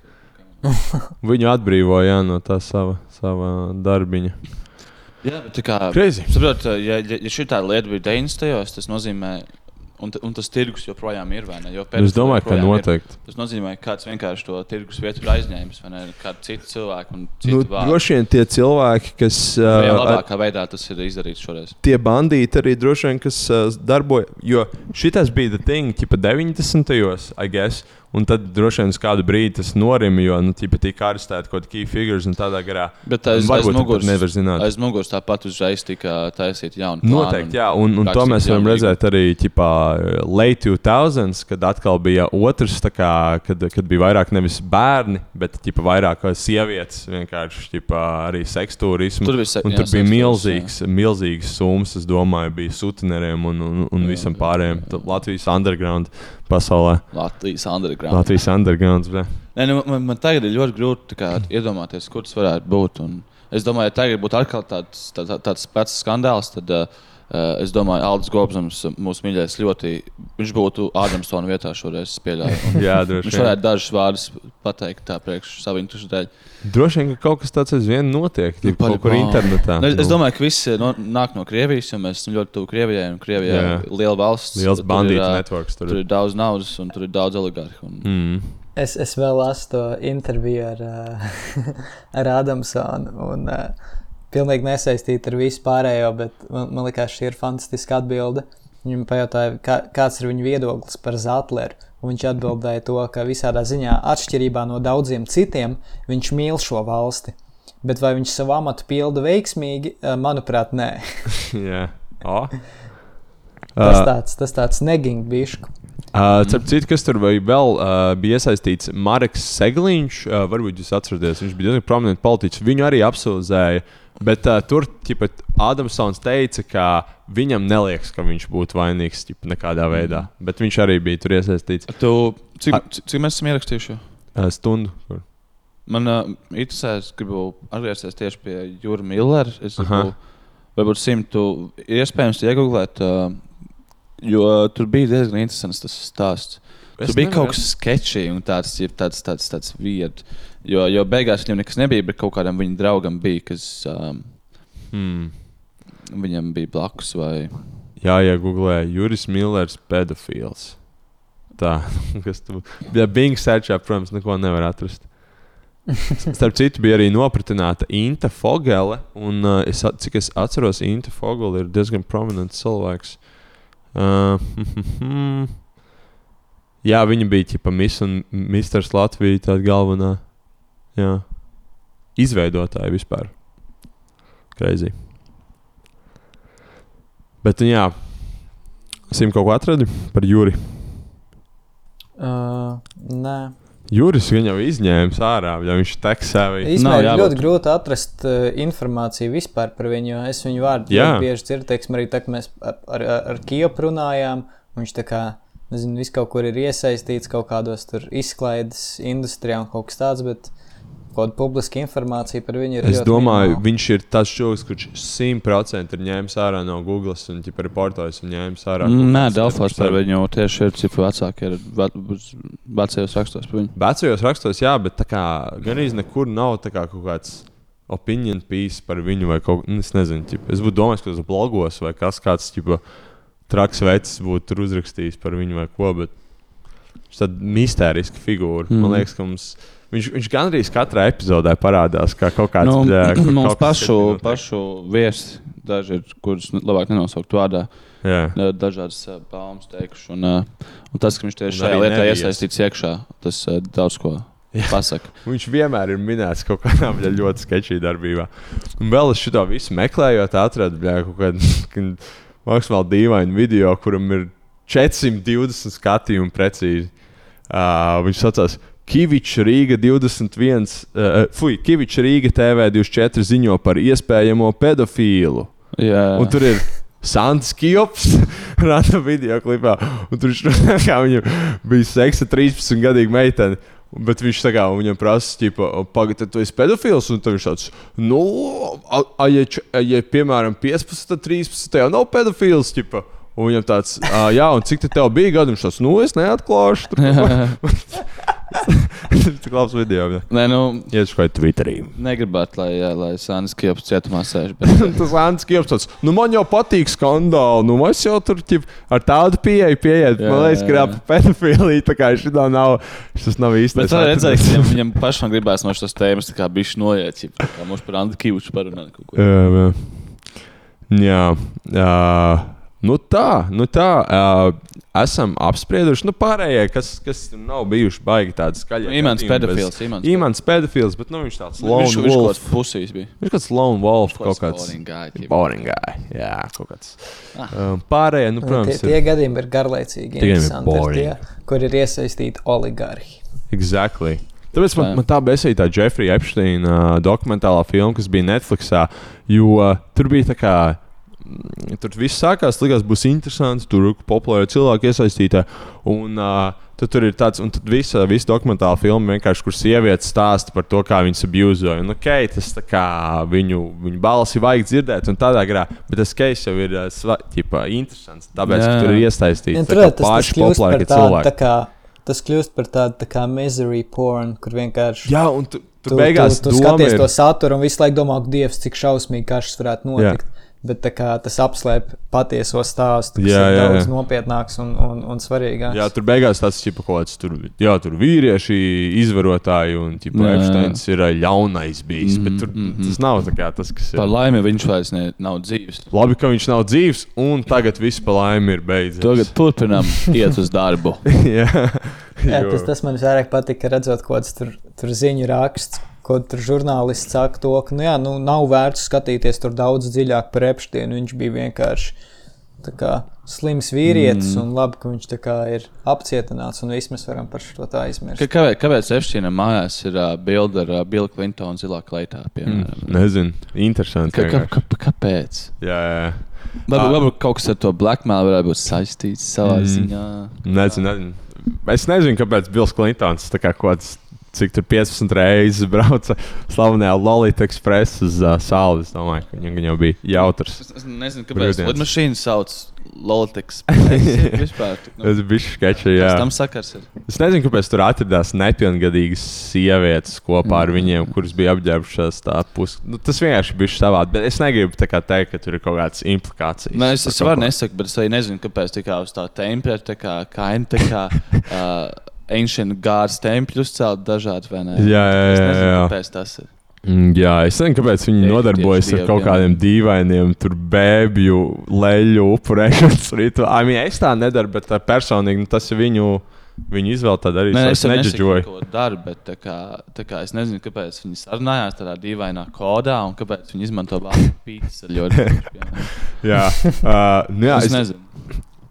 viņu atbrīvoja jā, no tā sava, sava darbiņa. Jā, bet tā kā. Crazy. Saprot, ja, ja, šī tā lieta bija 90. tas nozīmē, un, un tas tirgus joprojām ir, vai ne? Jo Es domāju, ka joprojām ir. noteikti. Tas nozīmē, ka kāds vienkārši to tirgus vietu ir aizņēmis, vai ne? Kāda cita cilvēka un Nu, vārda. droši vien tie cilvēki, kas. Jā, ar- labākā veidā tas ir izdarīts šoreiz. tie bandīti arī droši vien, kas uh, darbojas. Jo šis bija tas thing, ka 90. gados, I guess, un tad droši vien uz kādu brīdi tas norima, jo nu, ķipa, tika arestēti kaut kādi key figures un tādā garā. Bet aiz, aiz Varbūt muguras nevar zināt. Aiz muguras tāpat uzreiz tika taisīta jauna. Noteikti, jā, un, un to mēs varam redzēt arī ķipā, late 2000s, kad atkal bija otrs, kā, kad, kad bija vairāk nevis bērni, bet ķipā, vairāk sievietes, vienkārši ķipā, arī seksturismu. Tur bija se- un jā, tur bija sekstūris, milzīgs, milzīgs summas, es domāju, bija sutineriem un, un, un visam pārējiem. Tad Latvijas underground pasaulē. Latvijas underground. Latvijas underground. Bet. Nē, nu, man, man tagad ir ļoti grūti kā, iedomāties, kur tas varētu būt. Un es domāju, ja tagad būtu atkal tāds, tā, tā, tāds pats skandāls, tad uh, es domāju, Aldis Gobsams, mūsu mīļākais, ļoti. Viņš būtu Ādamsona vietā šoreiz. Un Jā, droši Viņš vien. varētu dažus vārdus pateikt tā priekš interesu dēļ. Droši vien, ka kaut kas tāds aizvien notiek. Nu, Nu, kaut kur paļ- internetā. Nu, es, es domāju, ka viss no, nāk no Krievijas, jo mēs esam ļoti tuvu Krievijai. un Krievijā Jā. ir liela valsts. Liels tur bandītu ā, networks tur. Tur ir daudz naudas un tur ir daudz oligarhu. Un... Mm. Es, es vēl lasu to interviju ar, ar Adamsonu. Un, uh, pilnīgi nesaistīta ar visu pārējo, bet man, man liekas, šī ir fantastiska atbilde. Viņam pajautāja, kā, kāds ir viņa viedoklis par Zetleru. Un viņš atbildēja to, ka visādā ziņā, atšķirībā no daudziem citiem, viņš mīl šo valsti. Bet vai viņš savu amatu pilda veiksmīgi? Eh, Manuprāt, nē. Jā. O. Tas Uh, tāds, tas tāds negings bišķi. Uh, Starp citu, kas tur vēl uh, bija iesaistīts, Marks Segliņš, uh, varbūt jūs atceraties, viņš bija diezgan prominents politiķis. Viņu arī apsūdzēja, bet uh, tur ķipa, Adamsons teica, ka viņam neliekas, ka viņš būtu vainīgs ķipa, nekādā veidā. Bet viņš arī bija tur iesaistīts Tu, cik, cik, cik mēs esam ierakstījuši? uh, stundu. Kur. Man uh, interesē, es gribu atgriezties tieši pie Jūra Millera. Es gribu, varbūt simtu iespējams iegūlēt, uh, jo tur bija diezgan interesants tas stāsts. Tur bija nevaru kaut kas sketčs un tāds, tāds, tāds, tāds vietas. Jo, jo beigās viņam nekas nebija, bet kaut kādam viņa draugam bija, kas um, Hmm. viņam bija blakus. Vai... Jā, iegūlē Juris Millers, pedofils. Tā, kas tur bija. Bing searchā, protams, neko nevar atrast. Starp citu, bija arī nopratināta Inta Fogele. Un, uh, es, cik es atceros, Inta Fogele ir diezgan prominents cilvēks. Uh, jā, viņa bija ķipa Miss un Mr. Latvija, tāda galvenā. Jā. Izveidotāja vispār. Crazy. Bet, nu jā, Sim kaut ko atradi par Juri. Uh, nē, Juris jau izņēma ārā, ja viņš teksē. Vai... īstenībā ir ļoti grūti atrast uh, informāciju vispār par viņu. jo Es viņu vārdu ļoti bieži dzirdu, teiksim, arī tā, ka mēs ar, ar, ar Kiepu runājām. Viņš tā kā, nezinu, viss kaut kur ir iesaistīts kaut kādos tur izklaides industrijā un kaut kas tāds, bet kaut kāda publiska informācija par viņu ir. Es domāju, minimāla. viņš ir tas čūlis, kurš 100% ir ņēmis ārā no Google un ģipa, reportojas un ņēmis ārā. Nē, Delfos par viņu tieši ir cipri vecāki. Ir vecajos rakstos par viņu. Vecajos rakstos, jā, bet tā kā gan arī nekur nav tā kā kaut kāds opinion piece par viņu vai kaut kas, es nezinu, ķipa, es būtu domājis, ka tas blogos vai kas kāds ķipa, traks vecs būtu tur uzrakstījis par viņu vai ko, bet viņš tāds mistērisks figūra. Mm. Man Mhm. liekas, ka mums, viņš, viņš gandrīz katrā epizodē parādās kā kaut kāds Nu, jā, kaut mums pašu, pašu viesi, daži ir, kurus nu, labāk nenosaukt vārdā, Jā. da- dažādas uh, baumas teikuši. Un, uh, un tas, ka viņš tieši šajā lietā nevies. iesaistīts iekšā, tas uh, daudz ko Jā. pasaka. Viņš vienmēr ir minēts kaut kādā bļa, ļoti sketčī darbībā. Un vēl es šo visu meklējot, atradu bļa, kaut kādu maksimāli dīvainu video, kuram ir 420 skatījumi precīzi. Uh, viņš saucās Kavičs Rīga 21, uh, fuj, Kavičs Rīga TV 24 ziņo par iespējamo pedofīlu. Jā, Un tur ir Sants Kjops, rāda video klipā. Un tur viņš runā, kā viņam bija seksa 13 gadīga meitene. Bet viņš tā kā viņam prasa, ka, pagaidi, tu esi pedofils. Un tad viņš tāds, nu, a, a, ja, a, ja piemēram 15, tad 13, jau nav pedofils. Ķipa. Un viņam tāds, "Ā, jā, un cik te tev bija gadi? Viņš tāds, nu, es neatklāšu. Tas ir labs video. jā. Nē, nu, Iet šai Twitterī. negribētu, lai, jā, lai Sānis Kieps cietumā sēž. Bet, Tas Ants Kieps tāds, nu man jau patīk skandāli, nu es jau tur ķip, ar tādu pieeju pieiet. Man liekas, ka ap pedofīliju, tā kā šitā nav, šis nav īsti. bet tad redzēju, ka viņam, viņam pašam gribās no šīs tēmas tā kā bišķi noiet. ja, tā Kā mums par Andu Kīvuču parunāt. kaut ko. Jā, jā. jā. Uh, nu tā, nu tā. Uh, esam apsprieduši, nu pārējie, kas, kas nav bijuši baigi tādi skaļi. Imants pedofils. Imants Imants pedofils, bet nu viņš tāds lone Viņš, viņš kaut wolf. kāds pusīs bija. Viņš kāds lone wolf, kaut kāds. boring guy. Boring guy. Jā, kaut kāds. Ah. Um, pārējie, nu, tie, protams, tie gadījumi ir garlaicīgi. Tie ir boring. Tie, kur ir iesaistīti oligarhi. Exactly. Tāpēc man, man tā besīja tā Jeffrey Epsteina uh, dokumentālā filma, kas bija Netflixā. Jo uh, tur bija tā kā. Tur viss sākās, likās, būs interesanti. Tur ir populāri cilvēki iesaistīti. Un uh, tad tur ir tāds, un tad visa, visa dokumentāla filma vienkārši, kur sieviete stāsta par to, kā viņas abūzoja. Un, ok, tas tā kā viņu, viņu balsi vajag dzirdēt, un tādā garā. Bet tas case jau ir ķipa, interesants. Tāpēc, Jā. ka tur ir iesaistīti Ja, tā tur kā tas, tas paši tādu, cilvēki. tā kā, tas kļūst par tādu tā kā misery porn, kur vienkārši Jā, un tu, tu, tu, beigās tu, tu skaties ir- to saturu un visu laiku domā, ka Dievs, cik šausmīgi šis varētu notikt. Bet tā kā, tas apslēp patieso stāstu, kas Jā, ir jā, daudz jā. nopietnāks un, un, un svarīgāks. Jā, tur beigās tas ir kaut kāds tur, jā, tur vīrieši, izvarotāji un. Epsteins ir ļaunais bijis. Mm -hmm, bet tur, mm -hmm. tas nav tā kā tas, kas ir. Par laimi viņš vairs ne, nav dzīves. Labi, ka viņš nav dzīves, un tagad viss pa laimi ir beidzies. Tagad turpinām iet uz darbu. jā, Jā, jo- tas, tas man vairāk patika, redzot, ko tas tur, tur ziņu raksts. Ko tur žurnālists saka, to, ka nu, jā, nu, nav vērts skatīties tur daudz dziļāk par Epsteinu. Viņš bija vienkārši kā, slims vīrietis, mm. un labi, ka viņš kā, ir apcietināts. Un viss mēs varam par šo tā aizmirst. Ka, kāpēc kāpēc Epsteinam mājās ir uh, bilde ar uh, Billu Clintonu zilā kleitā? Piemēram? Mm, nezinu, interesanti. Ka, ka, vienkārši. ka, kāpēc? Jā, jā, jā. Varbūt, varbūt kaut kas ar to blackmail varētu būt saistīts savā Mm. mm. ziņā. Nezinu, nezinu. Es nezinu, kāpēc Bills Klintons tā kā kaut kāds. Cik tur 15 reizes brauca slavenajā Lolita Express uz uh, sauli. Es domāju, ka viņam jau bija jautrs. Es, es nezinu, kāpēc Brīvdienas. lidmašīna sauc. Nu, Tas bija sketčs, tam sakars ir? Es nezinu, kāpēc tur atradās nepilngadīgas sievietes kopā ar viņiem, kuras bija apģērbušās tā pusi. Nu, tas vienkārši bija savādi. Bet es negribu teikt, ka tur ir kaut kādas implikācijas. Nē, es, es varu nesakt, bet es arī nezinu, kāpēc tā kā uz tā tempļa, tā kā kaina, tā kā uh, ancient gods tempļu uzcelt dažādi, vai ne? Jā, jā, Es jā, nezinu, jā. kāpēc tas ir. Mm, Jā, es nezinu, kāpēc viņi Tieši- nodarbojas tieši ar kaut dieviem. kādiem dīvainiem, tur bēbju, leļu upurēšanas rituāliem. I mean, es tā nedaru, bet personīgi nu, tas ir viņu, viņu izvēle. Tad arī Nē, es jau neģeģoju. ko daru, bet tā kā, tā kā es nezinu, kāpēc viņi sarunājās tādā dīvainā kodā un kāpēc viņi izmanto vārdu pīcis. Jā, uh, nu, jā Es es, nezinu.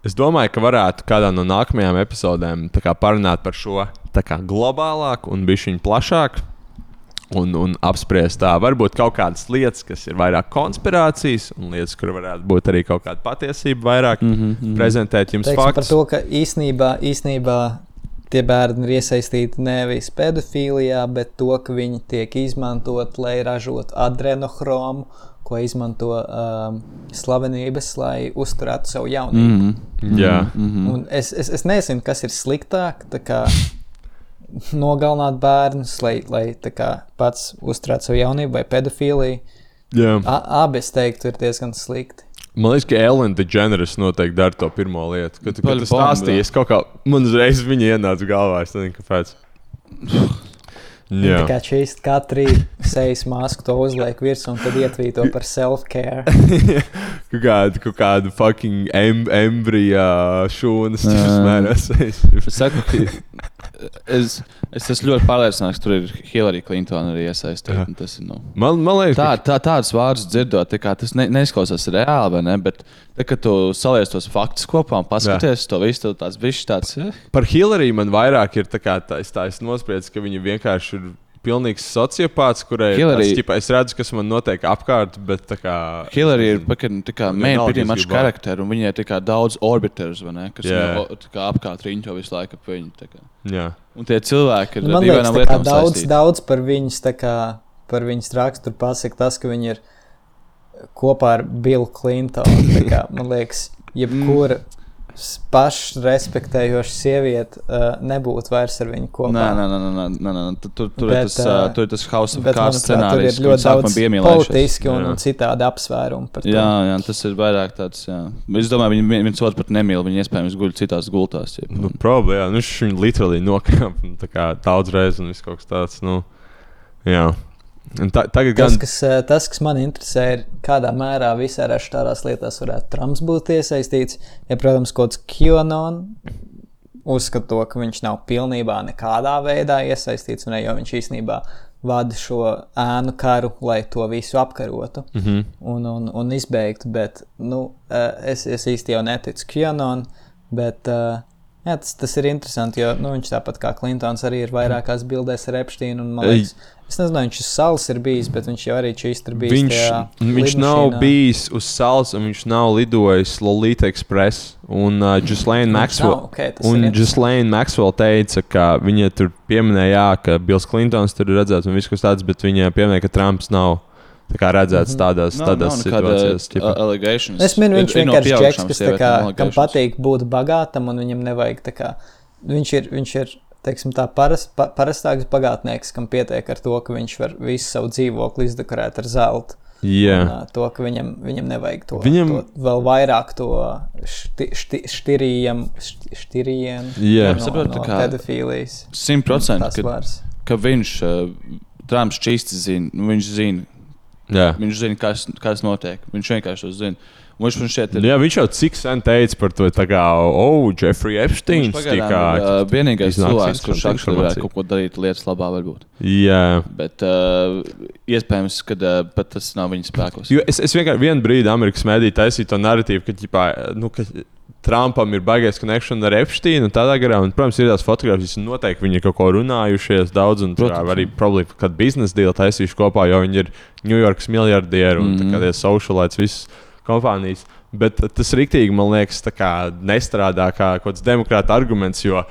Es domāju, ka varētu kādā no nākamajām epizodēm kā parunāt par šo kā globālāk un bišķiņu plašāk. Un, un apspriest tā, varbūt kaut kādas lietas, kas ir vairāk konspirācijas, un lietas, kur varētu būt arī kaut kāda patiesība, vairāk mm -hmm. prezentēt jums Teiksim par faktus. to, ka īsnībā, īsnībā tie bērni ir iesaistīti nevis pedofīlijā, bet to, ka viņi tiek izmantoti, lai ražotu adrenochromu, ko izmanto um, slavenības, lai uzturētu savu jaunību. Mm -hmm. Jā, Mm. Un es, es, es nezinu, kas ir sliktāk. Nogalināt bērnus, lai, lai kā, pats uzturētu savu jaunību, vai pedofīliju. jā. A- Abi, es teiktu, ir diezgan slikti. Man liekas, ka Elena DeGeneres noteikti dara to pirmo lietu. Kad, kad tu stāstīji, es kaut kā, man uzreiz viņa ienāca galvā. Es nezinu, kāpēc. Viņa Jā, Tā kā čīst katru sejas masku, to uzliek virsū un tad ietvīto par self-care. kaut kāda, kaut kāda fucking em, embrijā šūnas Jā. smērās. Es saku, ka es, es esmu ļoti pārliecināts, ka tur ir Hillary Clinton arī iesaistīta. Tas ir nu, Man, man liekas, Tā, tā, tādus vārdus dzirdot, kā tas ne, neizklausās reāli, ne? Bet, tā, kad tu saliec tos faktus kopā un paskaties uz to visu, tad tāds bijis tāds. Eh, par Hillary man vairāk ir tā kā tā, es tā es nospriedu, ka viņa vienkārši ir pilnīgs sociopāts, kurai Hillary- tāds, ķipa, es redzu, kas man notiek apkārt, bet kā. Hillary ir maču gribu- charakteru, un viņai ir daudz orbiters, vai ne? Kas yeah. kā apkārt riņķo visu laiku ap viņu. Jā. Un tie cilvēki ir Nu, liekas, kā lietām daudz, saistīti. daudz par viņas, kā, par viņas raksturu pasaka tas, ka viņi ir kopā ar Billu Clintonu. Man liekas, jebkura s- pašrespektējoša sieviete uh, nebūtu vairs ar viņu kopā. Nē, nē, nē, nē, nē, nē. Tur, tur, Bet, ir tas, uh, tur ir tas House of Cards manuprāt, tur scenārijs. ir ka ļoti daudz politiski un, un citādi apsvērumi par to. Jā, jā, tas ir vairāk tāds. Jā. Es domāju, viņi vien- viens otru pat nemīl. Viņi iespējams guļ citās gultās. Ja. Nu, Problēma, jā, nu, viņš viņu literāli nokāpa daudz reizes un viss kaut kas tāds. Nu, jā. Ta, tagad Tas, gan. kas, eh, tas, kas man interesē, ir kādā mērā visā šādās lietās varētu Trumps būt iesaistīts. Ja, protams, kaut kāds QAnon uzskata ka viņš nav pilnībā nekādā veidā iesaistīts, ne, jo viņš īstenībā vada šo ēnu karu, lai to visu apkarotu Mm -hmm. un, un, un izbeigtu. Bet nu, eh, es, es īsti jau neticu QAnon, bet eh, jā, tas, tas ir interesanti, jo nu, viņš tāpat kā Klintons arī ir vairākās bildēs ar Epsteinu. un, man liekas, Es nezinu, viņš uz salas ir bijis, bet viņš jau arī čīst ir bijis. Viņš, viņš nav bijis uz salas, un viņš nav lidojis Lolita Express. Un uh, Gislaine Maxwell, nav? Ok, tas ir un interesanti. Gislaine Maxwell teica, ka viņa tur pieminēja, jā, ka Bills Klintons tur ir redzēts un viss kas tāds, bet viņa pieminēja, ka Trumps nav tā kā redzēts tādās, Nav- tādās nekāda, situācijās. uh, ķipa. allegations. Es minu, Ir- viņš ir no vienkārši ir džeks, kas kā, kam patīk būt bagātam, un viņam nevajag tā kā. Viņš ir, viņš ir teiksim, tā paras, pa, parastāks bagātnieks, kam pietiek ar to, ka viņš var visu savu dzīvokli izdekorēt ar zeltu. Jā. Un, ā, to, ka viņam, viņam nevajag to, Viņam- to vēl vairāk to šti, šti, štirījiem, šti, štirījiem Jā. no, Saprotu, no pedofīlijas. Simt procenti, Tas ka, ka viņš, uh, Trumps čīsti zina, nu, viņš zina, Jā. viņš zina, kas, kas notiek. Viņš vienkārši to zina. Viņš man šķiet, ir Jā, viņš jau cik sen teica par to, kā, oh, Jeffrey Epsteins. Pagaidām ir uh, vienīgais cilvēks, kurš aktuāli varētu kaut ko darīt lietas labā, varbūt. Jā. Bet uh, iespējams, ka uh, tas nav viņa spēkos. Jo es, es vienkārši vienu brīdi Amerikas mēdī taisīju to narratīvu, ka, ģipā, nu, ka Trumpam ir baigais connection ar Epsteinu un tādā garā. Un, protams, ir tās fotogrāfijas, un noteikti viņi ir kaut ko runājušies daudz, un Protams, arī problēma, kad biznesa deal taisījuši kopā, jo viņi ir Ņujorkas miljardieri un mm. -hmm. tie sociālaitas visas kompānijas. Bet tas rīktīgi, man liekas, nestrādā kā kaut kāds demokrāta arguments, jo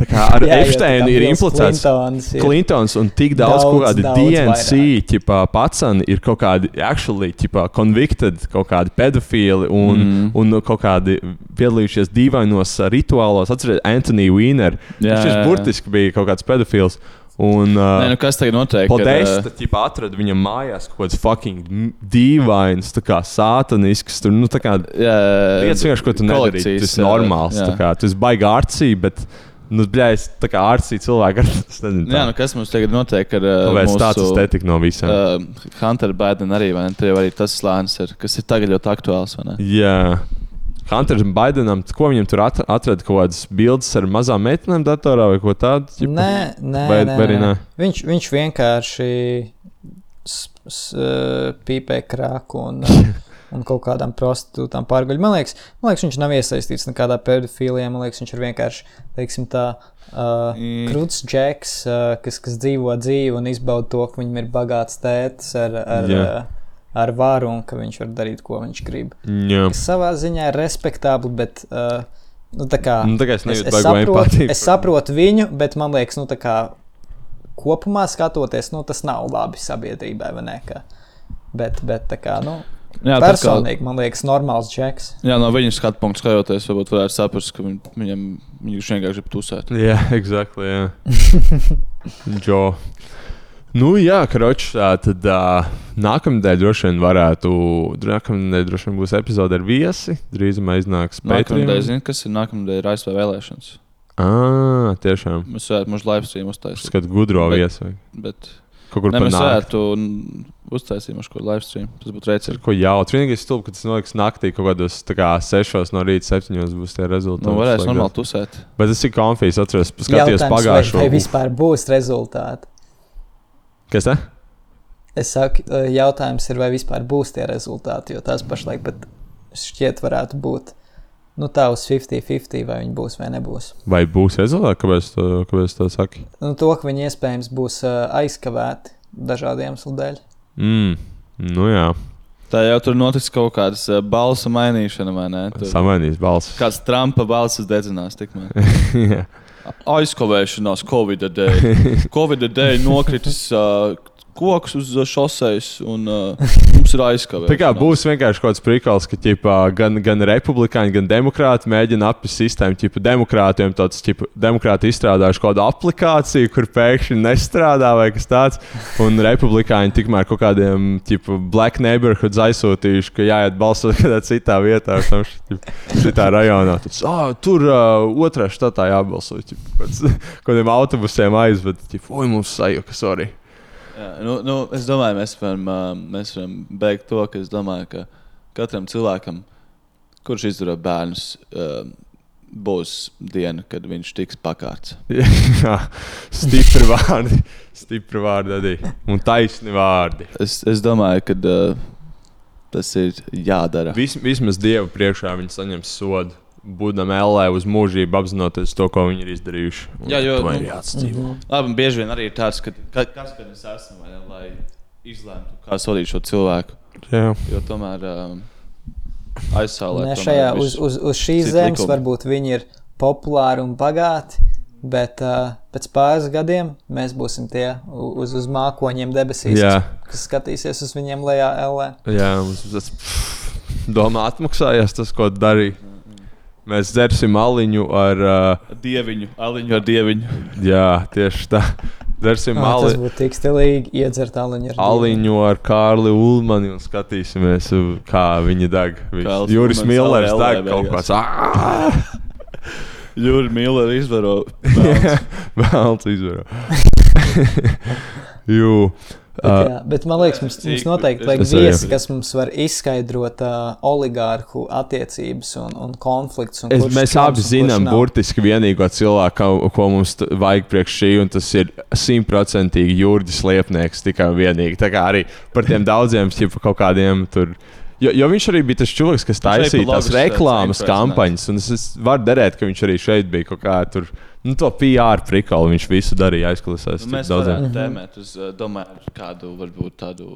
tā kā ar Jā, Epsteinu kā ir implicēts. Clintons ir- Clintons un tik daudz, Daudz, kādi daudz DNC ķipā, pacani ir kaut kādi actually ķipā, convicted, kaut kādi pedofili un, mm. Un kaut kādi piedalījušies dīvainos rituālos. Atcerieties, Anthony Weiner. Jā, Viņš jā, jā. burtiski bija kaut kāds pedofils. Un, Nē, uh, nu kas tagad notiek? Podesta Kad, ķipā atrada viņam mājās kaut kāds fucking dīvains, tā kā sātanisks. Tur, nu, tā kā uh, jā, lietas vienkārši, ko tu nedarīji. Tas ir jā, normāls. jā. tā kā, Tu esi baigi ārcī, bet, nu, bļā, es tā kā ārcī cilvēku ar es nezinu. Jā, nu kas mums tagad notiek ar uh, Kāpēc mūsu, tāds estetika no visiem? Uh, Hunter Biden arī, vai ne? Tur jau arī tas slānis ir, kas ir tagad ļoti aktuāls, vai ne? Jā. Hunters Bidenam, ko viņam tur at- atrada kaut kādas bildes ar mazām meitenēm datorā vai ko tādu? ķipa? Nē, nē, Vai- nē, vai arī nē. nē? Viņš, viņš vienkārši s- s- eh, pīpē krāku un, eh, un kaut kādām prostitūtām pārguļ. Man liekas, man liekas, viņš nav iesaistīts nekādā pedofilijā. Man liekas, viņš ir vienkārši, teiksim, tā. Uh, Mm. Krūts džeks, uh, kas, kas dzīvo dzīvi un izbauda to, ka viņam ir bagāts tētis ar, ar, Jā. uh, ar varu un ka viņš var darīt, ko viņš grib. Jā. Kas savā ziņā ir respektabli, bet uh, nu, tā kā. Nu, tā kā es Es, es, saprotu, es saprotu viņu, bet man liekas, nu, kā kopumā skatoties, nu, tas nav labi sabiedrībai. Bet, bet kā, nu, Jā, tā kā- personīgi man liekas, normāls džeks. Jā, no viņa skatu punkta skatoties, varbūt varētu saprast, ka viņ, viņam viņš vienkārši grib tusēt. Jā, exactly. Jā. Džo. Nu, jā, kroč, tā tad uh, nākamnedēļ droši vien varētu, nākamnedēļ droši vien būs epizode ar viesi. Drīzumā iznāks Nākamā Patreon. zina, kas ir nākamā ir ASV vēlēšanas. Ā, tiešām. Mēs varētu mūsu live stream uztaisīt. Skat gudro Bet- viesu. vai Bet Kaut kur nakti. varētu n- uztaisīt mūsu live stream. Tas būtu rēcīgi. ko jautri. Vienīgais stulbi, ka tas noliks naktī kaut kādos tā kā sešos no rīta, septiņos būs tie rezultāti. Nu, varēs normāli tusēt. Bet tas ir konfijas, atceros, skatījos Jautājums, vai, pagājušo. vai vispār būs rezultāti? Kas tā? Es saku, eh, jautājums ir, vai vispār būs tie rezultāti, jo tās pašlaik pat šķiet varētu būt. Nu, tā uz 50-50, vai viņi būs vai nebūs. Vai būs rezultāti? Kāpēc to, kāpēc to saki? Nu, to, ka viņi iespējams būs eh, aizkavēti dažādu iemeslu dēļ. Mm, nu jā, Tā jau tur notiks kaut kādas uh, balsu mainīšana, vai ne? Tur samainīs balss. Kāds Trumpa balss dedzinās tikmēr. Jā. Aizkavēšanās Covid dēļ. Covid dēļ nokritis uh, koks uz šoseis un uh, mums ir aizkavēšanās. Tā kā būs vienkārši kaut kāds prikals, ka ķipā, gan, gan republikāņi, gan demokrāti mēģina apgūt sistēmu. Ķipa, demokrātiem tāds demokrāti izstrādājuši kādu aplikāciju, kur pēkšņi nestrādā vai kas tāds. Un republikāņi tikmēr kaut kādiem ķipa, black neighborhoods aizsūtījuši, ka jāiet balsot kādā citā vietā, tam ķipa, citā rajonā. Tad, ah, tur uh, otrā štatā jābalso. Ķipa, pēc kaut kādiem autobusiem aizved, ķipa, oi, mums sajuka, sorry. Jā, nu, nu, es domāju, mēs varam, mēs varam beigt to, ka es domāju, ka katram cilvēkam, kurš izdara bērnus, būs diena, kad viņš tiks pakārts. Jā, stipri vārdi. Stipri vārdi arī. Un taisni vārdi. Es, es domāju, ka tas ir jādara. Vis, vismaz Dieva priekšā viņi saņems sodu. Būdam ellē uz mūžību, apzinoties to, ko viņi ir izdarījuši. Un Jā, jo, to nu, ir jāatdzīvo. Labi, un bieži vien arī ir tāds, ka ka- kas gan es esmu, vai lai izlemtu, kā sodīt šo cilvēku. Jā, Jo tomēr um, aizsālē. Ne, tomēr šajā, uz, uz, uz šīs zemes likumi. varbūt viņi ir populāri un bagāti, bet uh, pēc pāris gadiem mēs būsim tie uz, uz mākoņiem debesīs, Jā. kas, skatīsies uz viņiem lejā LE. jā mums tas domā atmaksājās tas, ko darīja. Mēs dzersim aliņu ar. Uh, Dieviņu, aliņu ar dieviņu. jā, tieši tā. Dzersim Ah, tas ali, būtu tik stilīgi iedzert aliņu ar aliņu ar Kārli Ulmani un skatīsimies, kā viņi deg. Juris Millers LL deg kaut kāds. "Ā!" Jūri Miller izvaro. Vēlts izvaro. Jū. Bet, Uh, jā, bet man liekas, mums, mums noteikti vajag viesi, kas mums var izskaidrot uh, oligārhu attiecības un, un konfliktus. Un Es, mēs abi zinām, burtiski vienīgo cilvēku, ko, ko mums vajag priekš šī, un tas ir simtprocentīgi jūrģis liepnieks. Tikai un vienīgi. Tā kā arī par tiem daudziem, ja kaut kādiem tur. Jo, jo viņš arī bija tas cilvēks, kas taisīja tās reklāmas kampaņas. Un es, es varu derēt, ka viņš arī šeit bija kaut kā tur. Nu, to PR prikalu viņš visu darīja aizklausās. Nu, mēs daudziem. varētu tēmēt uz, uh, domāju, kādu varbūt tādu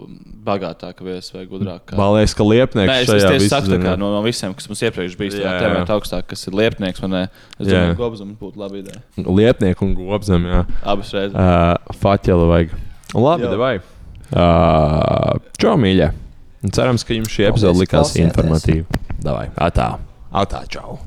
bagātāku viesu vai gudrāku. Man liekas, ka liepnieks Nē, es, es šajā visu saku, tā kā no, no visiem, kas mums iepriekš bija, tā tēmēt augstāk, kas ir liepnieks. Man, ne, es Jā. domāju, Gobzam būtu laba ideja. Liepnieku un gobzem, jā. Abas reizes. Uh, Faķeli vajag. Labi, vai? Uh, čau, mīļie! Un cerams, ka jums šī epizode likās informatīva. Davai, atā, atā, čau!